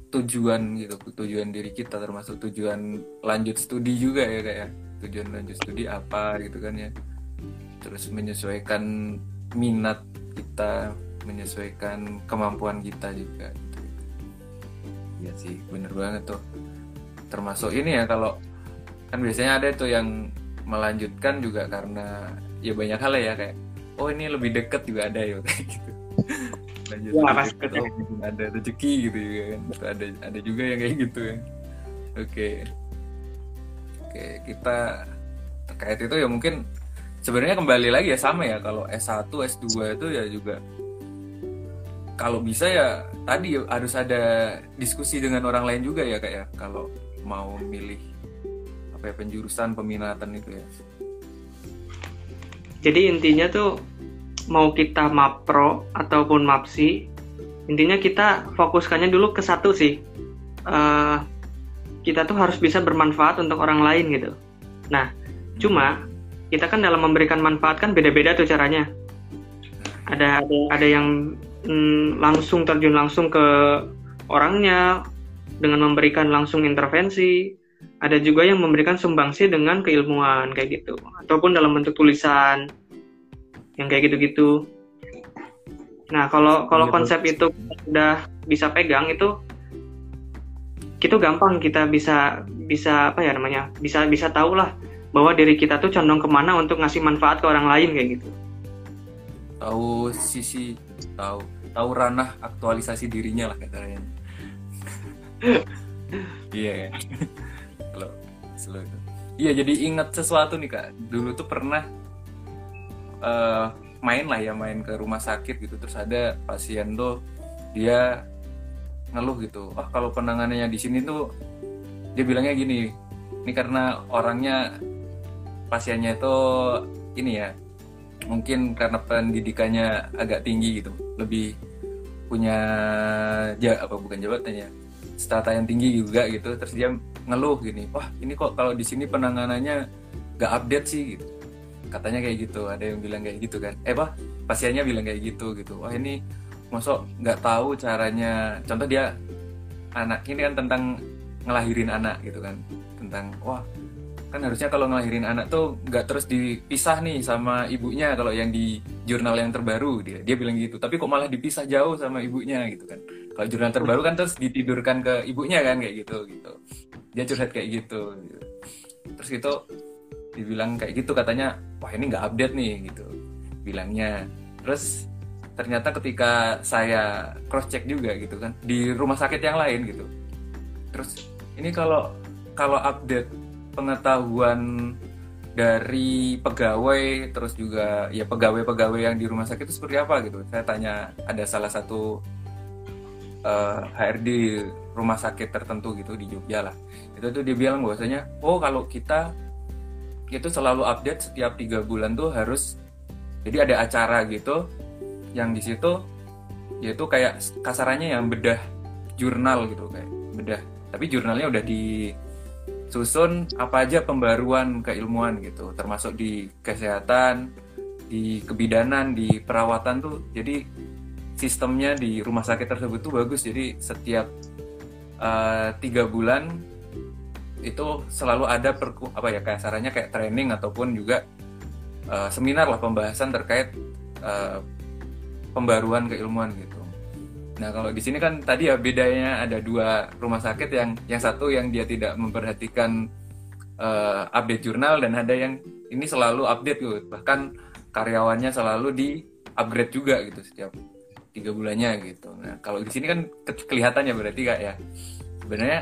tujuan gitu tujuan diri kita termasuk tujuan lanjut studi juga ya kayak ya. tujuan lanjut studi apa gitu kan ya. Terus menyesuaikan minat kita menyesuaikan kemampuan kita juga gitu, ya sih bener banget tuh. Termasuk ini ya kalau kan biasanya ada tuh yang melanjutkan juga karena ya banyak hal ya kayak oh ini lebih deket juga ada ya kayak gitu lanjut ya, deket, oh, ada rezeki gitu ya. Kan ada ada juga yang kayak gitu ya. Oke. Oke kita terkait itu ya mungkin sebenarnya kembali lagi ya sama ya. Kalau S1 S2 itu ya juga kalau bisa ya tadi harus ada diskusi dengan orang lain juga ya kayak ya. Kalau mau milih apa ya penjurusan peminatan itu ya. Jadi intinya tuh mau kita mapro ataupun mapsi intinya kita fokuskannya dulu ke satu sih. Uh, kita tuh harus bisa bermanfaat untuk orang lain gitu. Nah cuma kita kan dalam memberikan manfaat kan beda-beda tuh caranya. Ada ada, ada yang mm, langsung terjun langsung ke orangnya dengan memberikan langsung intervensi. Ada juga yang memberikan sumbangsi dengan keilmuan kayak gitu. Ataupun dalam bentuk tulisan yang kayak gitu-gitu. Nah kalau kalau iya, konsep itu udah bisa pegang itu itu gampang. Kita bisa bisa apa ya namanya bisa bisa tahu lah bahwa diri kita tuh condong ke mana untuk ngasih manfaat ke orang lain kayak gitu. Tahu sisi tahu tahu ranah aktualisasi dirinya lah katanya. Iya. Kalau iya jadi ingat sesuatu nih kak. Dulu tuh pernah uh, main lah ya main ke rumah sakit gitu. Terus ada pasien tuh dia ngeluh gitu. Wah kalau penanganannya di sini tuh dia bilangnya gini ini karena orangnya pasiennya itu ini ya mungkin karena pendidikannya agak tinggi gitu. Lebih punya ja, apa bukan jabatannya strata yang tinggi juga gitu. Terus dia ngeluh gini wah ini kok kalau di sini penanganannya gak update sih gitu katanya kayak gitu ada yang bilang kayak gitu kan. Eh apa? Pasiennya bilang kayak gitu gitu. Wah ini masuk nggak tahu caranya. Contoh dia anak ini kan tentang ngelahirin anak gitu kan. Tentang wah kan harusnya kalau ngelahirin anak tuh nggak terus dipisah nih sama ibunya kalau yang di jurnal yang terbaru. Dia dia bilang gitu. Tapi kok malah dipisah jauh sama ibunya gitu kan. Kalau jurnal terbaru kan terus ditidurkan ke ibunya kan kayak gitu gitu. Dia curhat kayak gitu, gitu. terus itu dibilang kayak gitu katanya wah ini nggak update nih gitu bilangnya. Terus ternyata ketika saya cross check juga gitu kan di rumah sakit yang lain gitu. Terus ini kalau kalau update pengetahuan dari pegawai terus juga ya pegawai-pegawai yang di rumah sakit itu seperti apa gitu. Saya tanya ada salah satu uh, eh, HRD rumah sakit tertentu gitu di Jogja lah. Itu tuh dia bilang bahwasanya oh kalau kita itu selalu update setiap tiga bulan tuh harus jadi ada acara gitu yang di situ yaitu kayak kasarannya yang bedah jurnal gitu kayak bedah. Tapi jurnalnya udah di susun apa aja pembaruan keilmuan gitu termasuk di kesehatan di kebidanan di perawatan tuh jadi sistemnya di rumah sakit tersebut tuh bagus. Jadi setiap uh, tiga bulan itu selalu ada perku apa ya kayak sarannya kayak training ataupun juga uh, seminar lah pembahasan terkait uh, pembaruan keilmuan gitu. Nah kalau di sini kan tadi ya bedanya ada dua rumah sakit yang yang satu yang dia tidak memperhatikan uh, update jurnal dan ada yang ini selalu update gitu. Bahkan karyawannya selalu di upgrade juga gitu setiap tiga bulannya gitu. Nah kalau di sini kan ke kelihatannya berarti kak ya. Sebenarnya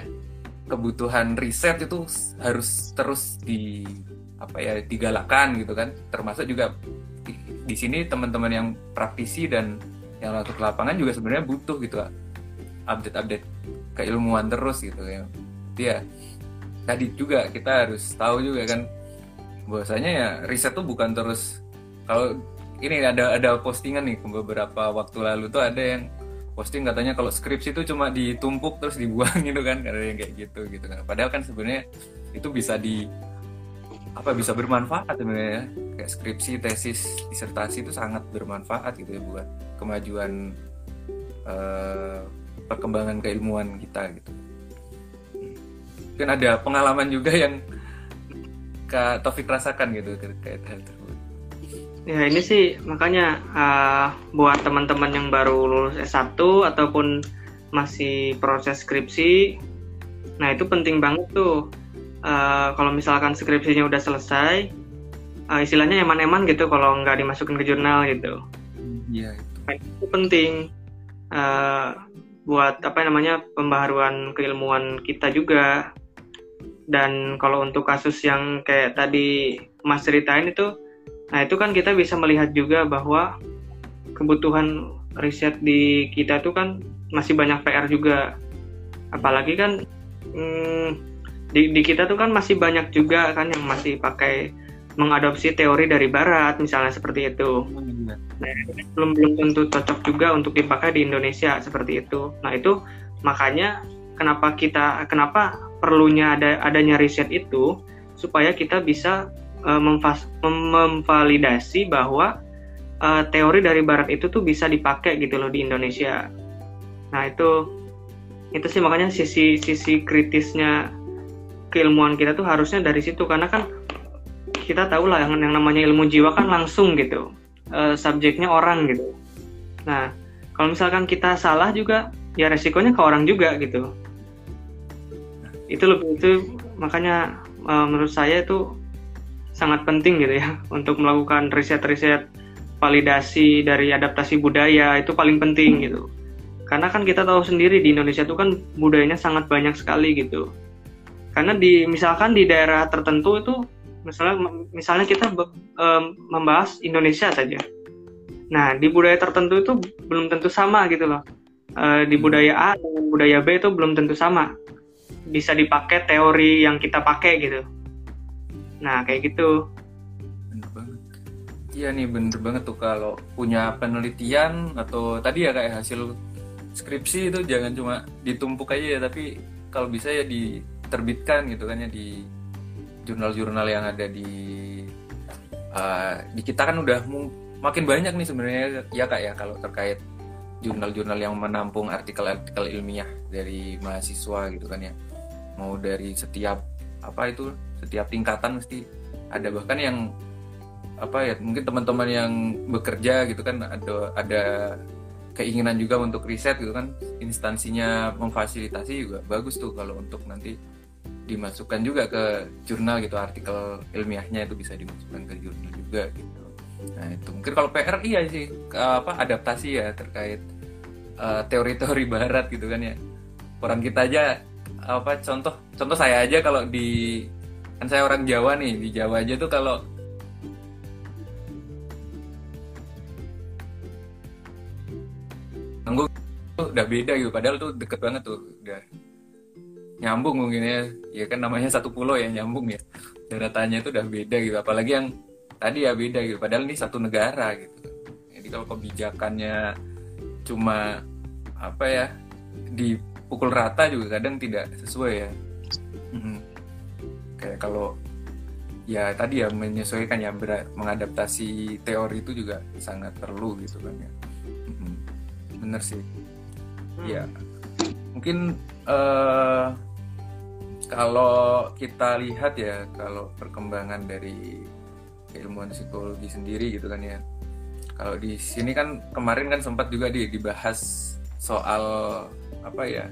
kebutuhan riset itu harus terus di apa ya digalakkan gitu kan. Termasuk juga di sini teman-teman yang praktisi dan yang langsung ke lapangan juga sebenarnya butuh gitu update-update keilmuan terus gitu ya. Dia tadi juga kita harus tahu juga kan bahwasanya ya riset tuh bukan terus kalau ini ada ada postingan nih beberapa waktu lalu tuh ada yang posting katanya kalau skripsi itu cuma ditumpuk terus dibuang gitu kan yang kayak gitu gitu kan. Padahal kan sebenarnya itu bisa di apa bisa bermanfaat sebenarnya kayak skripsi tesis disertasi itu sangat bermanfaat gitu ya buat kemajuan uh, perkembangan keilmuan kita gitu. Mungkin ada pengalaman juga yang Kak Taufik rasakan gitu terkait hal tersebut ya ini sih makanya uh, buat teman-teman yang baru lulus S1 ataupun masih proses skripsi nah itu penting banget tuh. Uh, kalau misalkan skripsinya udah selesai uh, istilahnya eman-eman gitu kalau nggak dimasukin ke jurnal gitu. Iya itu. Nah, itu penting uh, buat apa namanya pembaharuan keilmuan kita juga. Dan kalau untuk kasus yang kayak tadi Mas ceritain itu nah itu kan kita bisa melihat juga bahwa kebutuhan riset di kita itu kan masih banyak PR juga apalagi kan hmm, di, di kita tuh kan masih banyak juga kan yang masih pakai mengadopsi teori dari barat misalnya seperti itu. Nah, belum belum tentu cocok juga untuk dipakai di Indonesia seperti itu. Nah, itu makanya kenapa kita kenapa perlunya ada adanya riset itu supaya kita bisa uh, memfas, mem memvalidasi bahwa uh, teori dari barat itu tuh bisa dipakai gitu loh di Indonesia. Nah, itu itu sih makanya sisi sisi kritisnya keilmuan kita tuh harusnya dari situ. Karena kan kita tahu lah yang, yang namanya ilmu jiwa kan langsung gitu e, subjeknya orang gitu. Nah kalau misalkan kita salah juga ya resikonya ke orang juga gitu. Itu lebih itu makanya menurut saya itu sangat penting gitu ya untuk melakukan riset-riset validasi dari adaptasi budaya itu paling penting gitu. Karena kan kita tahu sendiri di Indonesia itu kan budayanya sangat banyak sekali gitu. Karena di misalkan di daerah tertentu itu misalnya misalnya kita um, membahas Indonesia saja. Nah di budaya tertentu itu belum tentu sama gitu loh. Uh, di budaya A dengan budaya B itu belum tentu sama. Bisa dipakai teori yang kita pakai gitu nah kayak gitu. Bener banget. Iya nih bener banget tuh kalau punya penelitian atau tadi ya kayak hasil skripsi itu jangan cuma ditumpuk aja ya tapi kalau bisa ya di terbitkan gitu kan ya di jurnal-jurnal yang ada di uh, di kita kan udah makin banyak nih sebenarnya ya kak ya kalau terkait jurnal-jurnal yang menampung artikel-artikel ilmiah dari mahasiswa gitu kan ya. Mau dari setiap apa itu setiap tingkatan mesti ada. Bahkan yang apa ya mungkin teman-teman yang bekerja gitu kan ada ada keinginan juga untuk riset gitu kan. Instansinya memfasilitasi juga bagus tuh kalau untuk nanti dimasukkan juga ke jurnal gitu. Artikel ilmiahnya itu bisa dimasukkan ke jurnal juga gitu. Nah itu mungkin kalau PR iya sih. Apa adaptasi ya terkait uh, teori-teori barat gitu kan ya. Orang kita aja apa contoh contoh saya aja kalau di kan saya orang Jawa nih di Jawa aja tuh kalau tanggung udah beda gitu padahal tuh deket banget tuh udah nyambung mungkin ya. Ya kan namanya satu pulau ya nyambung ya. Daratannya itu udah beda gitu apalagi yang tadi ya beda gitu padahal ini satu negara gitu. Jadi kalau kebijakannya cuma apa ya dipukul rata juga kadang tidak sesuai ya. Hmm. Kayak kalau ya tadi ya menyesuaikan ya mengadaptasi teori itu juga sangat perlu gitu kan ya. Bener sih. Hmm. ya mungkin uh, kalau kita lihat ya kalau perkembangan dari keilmuan psikologi sendiri gitu kan ya. Kalau di sini kan kemarin kan sempat juga di, dibahas soal apa ya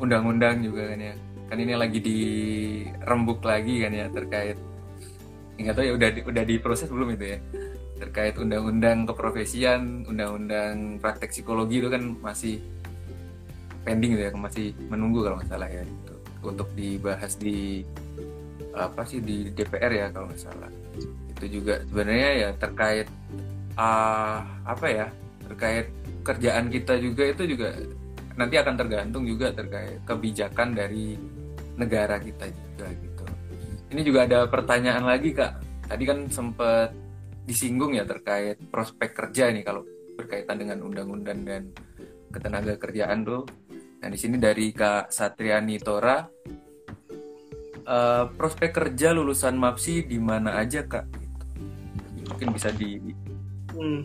undang-undang juga kan ya kan ini lagi dirembuk lagi kan ya terkait nggak tahu ya udah udah diproses belum itu ya? Terkait undang-undang keprofesian undang-undang praktek psikologi itu kan masih pending gitu ya masih menunggu kalau nggak salah ya untuk dibahas di apa sih di DPR ya kalau nggak salah. Itu juga sebenarnya ya terkait uh, apa ya terkait kerjaan kita juga itu juga nanti akan tergantung juga terkait kebijakan dari negara kita juga gitu. Ini juga ada pertanyaan lagi kak. Tadi kan sempat disinggung ya terkait prospek kerja nih kalau berkaitan dengan undang-undang dan ketenaga kerjaan tuh. Nah di sini dari kak Satriani Tora, uh, prospek kerja lulusan MAPSI di mana aja kak? Gitu. Mungkin bisa di hmm.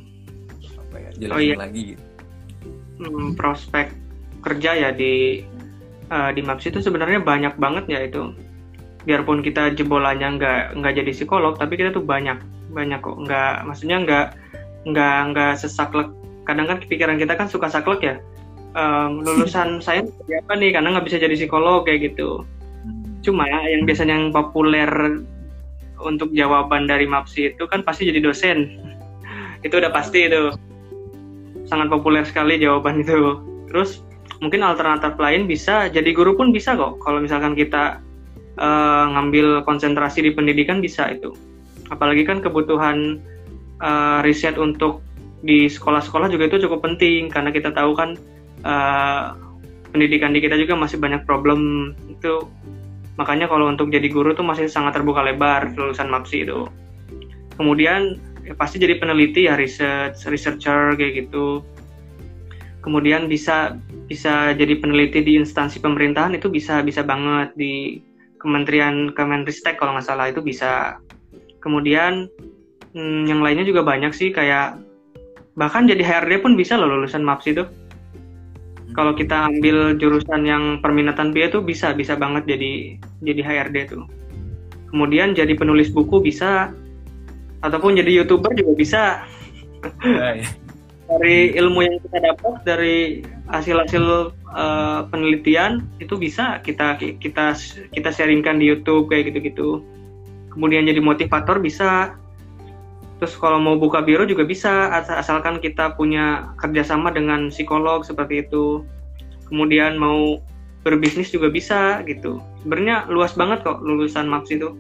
apa ya jelasin oh, iya. lagi. Gitu. Hmm, prospek kerja ya di uh, di MAPSI itu sebenarnya banyak banget ya itu. Biarpun kita jebolannya nggak nggak jadi psikolog, tapi kita tuh banyak banyak kok. Nggak maksudnya nggak nggak nggak sesaklek. Kadang kan pikiran kita kan suka saklek ya. Um, lulusan saya apa nih karena nggak bisa jadi psikolog kayak gitu. Cuma yang biasanya yang populer untuk jawaban dari MAPSI itu kan pasti jadi dosen. itu udah pasti itu. Sangat populer sekali jawaban itu. Terus mungkin alternatif lain bisa jadi guru pun bisa kok. Kalau misalkan kita uh, ngambil konsentrasi di pendidikan bisa itu. Apalagi kan kebutuhan uh, riset untuk di sekolah-sekolah juga itu cukup penting karena kita tahu kan uh, pendidikan di kita juga masih banyak problem itu Makanya kalau untuk jadi guru tuh masih sangat terbuka lebar lulusan MAPSI itu. Kemudian ya pasti jadi peneliti ya research, researcher kayak gitu. Kemudian bisa bisa jadi peneliti di instansi pemerintahan itu bisa bisa banget. Di Kementerian Kemenristek kalau nggak salah itu bisa. Kemudian hmm, yang lainnya juga banyak sih kayak bahkan jadi HRD pun bisa loh lulusan MAPSI itu. Kalau kita ambil jurusan yang perminatan dia tuh bisa bisa banget jadi jadi HRD tuh. Kemudian jadi penulis buku bisa ataupun jadi youtuber juga bisa. Iya, iya. Dari ilmu yang kita dapat dari hasil-hasil uh, penelitian itu bisa kita kita kita sharingkan di YouTube kayak gitu-gitu kemudian jadi motivator bisa Terus kalau mau buka biro juga bisa, asalkan kita punya kerjasama dengan psikolog seperti itu. Kemudian mau berbisnis juga bisa gitu. Sebenarnya luas banget kok lulusan MAPS itu.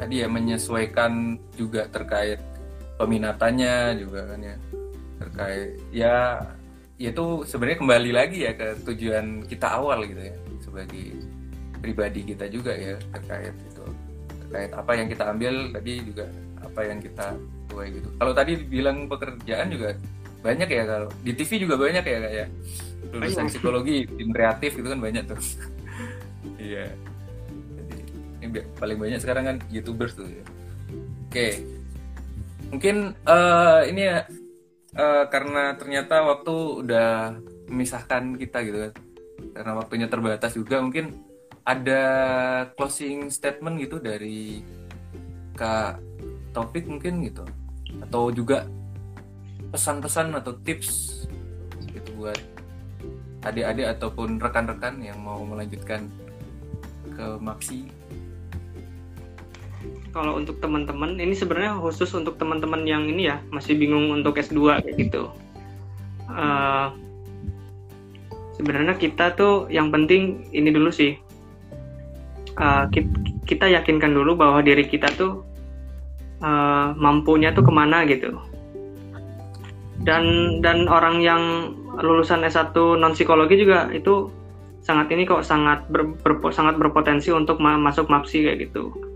Tadi ya menyesuaikan juga terkait peminatannya juga kan ya. Terkait ya itu sebenarnya kembali lagi ya ke tujuan kita awal gitu ya sebagai pribadi kita juga ya terkait itu. Terkait apa yang kita ambil tadi juga apa yang kita tuai gitu. Kalau tadi bilang pekerjaan juga banyak ya kalau di TV juga banyak ya kayak lulusan psikologi tim kreatif itu kan banyak tuh. Iya. Jadi ini paling banyak sekarang kan youtubers tuh ya. oke mungkin uh, ini ya uh, karena ternyata waktu udah memisahkan kita gitu kan. Karena waktunya terbatas juga mungkin ada closing statement gitu dari kak topik mungkin gitu. Atau juga pesan-pesan atau tips gitu buat adik-adik ataupun rekan-rekan yang mau melanjutkan ke Maxi kalau untuk teman-teman ini sebenarnya khusus untuk teman-teman yang ini ya masih bingung untuk S2 kayak gitu. Uh, sebenarnya kita tuh yang penting ini dulu sih. Uh, kita yakinkan dulu bahwa diri kita tuh uh, mampunya tuh ke mana gitu. Dan dan orang yang lulusan S1 non psikologi juga itu sangat ini kok sangat ber, ber, sangat berpotensi untuk ma masuk MAPSI kayak gitu.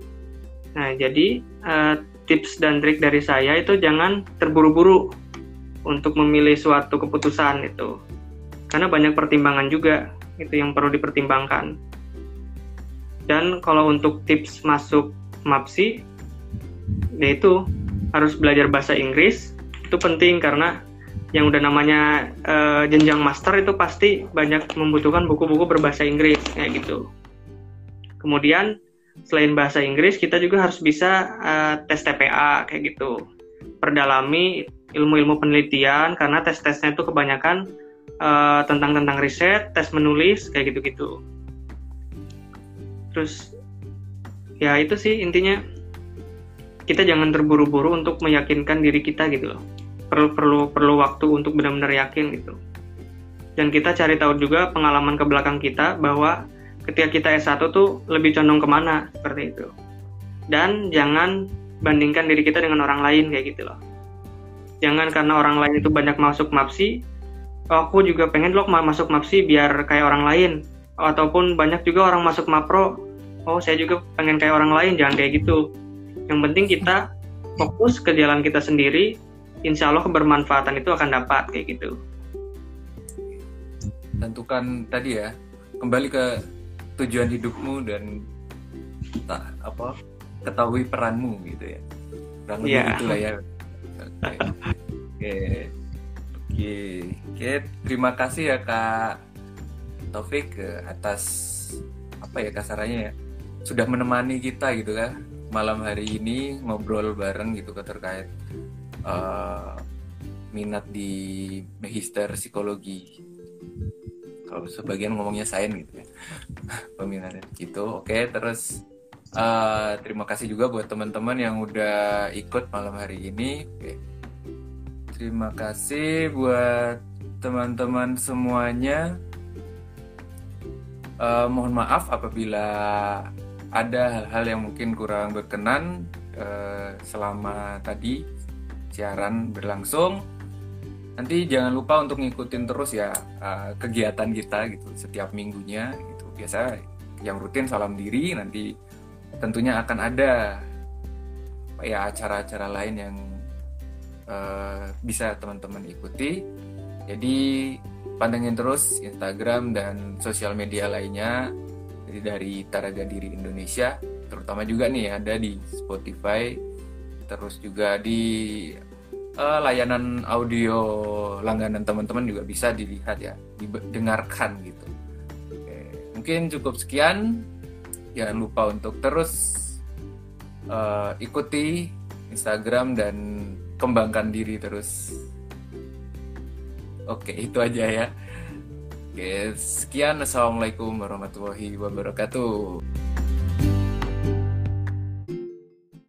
Nah, jadi uh, tips dan trik dari saya itu jangan terburu-buru untuk memilih suatu keputusan itu. Karena banyak pertimbangan juga itu yang perlu dipertimbangkan. Dan kalau untuk tips masuk MAPSI ya itu harus belajar bahasa Inggris itu penting karena yang udah namanya uh, jenjang master itu pasti banyak membutuhkan buku-buku berbahasa Inggris kayak gitu. Kemudian selain bahasa Inggris kita juga harus bisa uh, tes TPA kayak gitu. Perdalami ilmu-ilmu penelitian karena tes-tesnya itu kebanyakan uh, tentang tentang riset, tes menulis kayak gitu-gitu. Terus ya itu sih intinya kita jangan terburu-buru untuk meyakinkan diri kita gitu loh perlu perlu perlu waktu untuk benar-benar yakin gitu dan kita cari tahu juga pengalaman ke belakang kita bahwa ketika kita S1 tuh lebih condong ke mana seperti itu. Dan jangan bandingkan diri kita dengan orang lain kayak gitu loh. Jangan karena orang lain itu banyak masuk mapsi oh, aku juga pengen loh masuk mapsi biar kayak orang lain. Ataupun banyak juga orang masuk mapro oh saya juga pengen kayak orang lain jangan kayak gitu. Yang penting kita fokus ke jalan kita sendiri insya Allah kebermanfaatan itu akan dapat kayak gitu. Tentukan tadi ya kembali ke tujuan hidupmu dan tak apa ketahui peranmu gitu ya. Kurang lebih yeah. itulah ya. Oke. Oke. Oke terima kasih ya kak Taufik atas apa ya kasarannya ya. Sudah menemani kita gitu kan malam hari ini ngobrol bareng gitu terkait uh, minat di magister psikologi kalau sebagian ngomongnya sains gitu ya. Peminatnya gitu. Oke terus uh, terima kasih juga buat teman-teman yang udah ikut malam hari ini. Oke. Terima kasih buat teman-teman semuanya. Uh, mohon maaf apabila ada hal-hal yang mungkin kurang berkenan uh, selama tadi siaran berlangsung nanti jangan lupa untuk ngikutin terus ya uh, kegiatan kita gitu setiap minggunya gitu. Biasa yang rutin salam diri nanti tentunya akan ada ya acara-acara lain yang uh, bisa teman-teman ikuti. Jadi pantengin terus Instagram dan sosial media lainnya jadi dari Taraga Diri Indonesia. Terutama juga nih ada di Spotify terus juga di uh, layanan audio langganan teman-teman juga bisa dilihat ya, didengarkan gitu. Oke, mungkin cukup sekian. Jangan lupa untuk terus uh, ikuti Instagram dan kembangkan diri terus. Oke, itu aja ya. Oke, sekian. Assalamualaikum warahmatullahi wabarakatuh.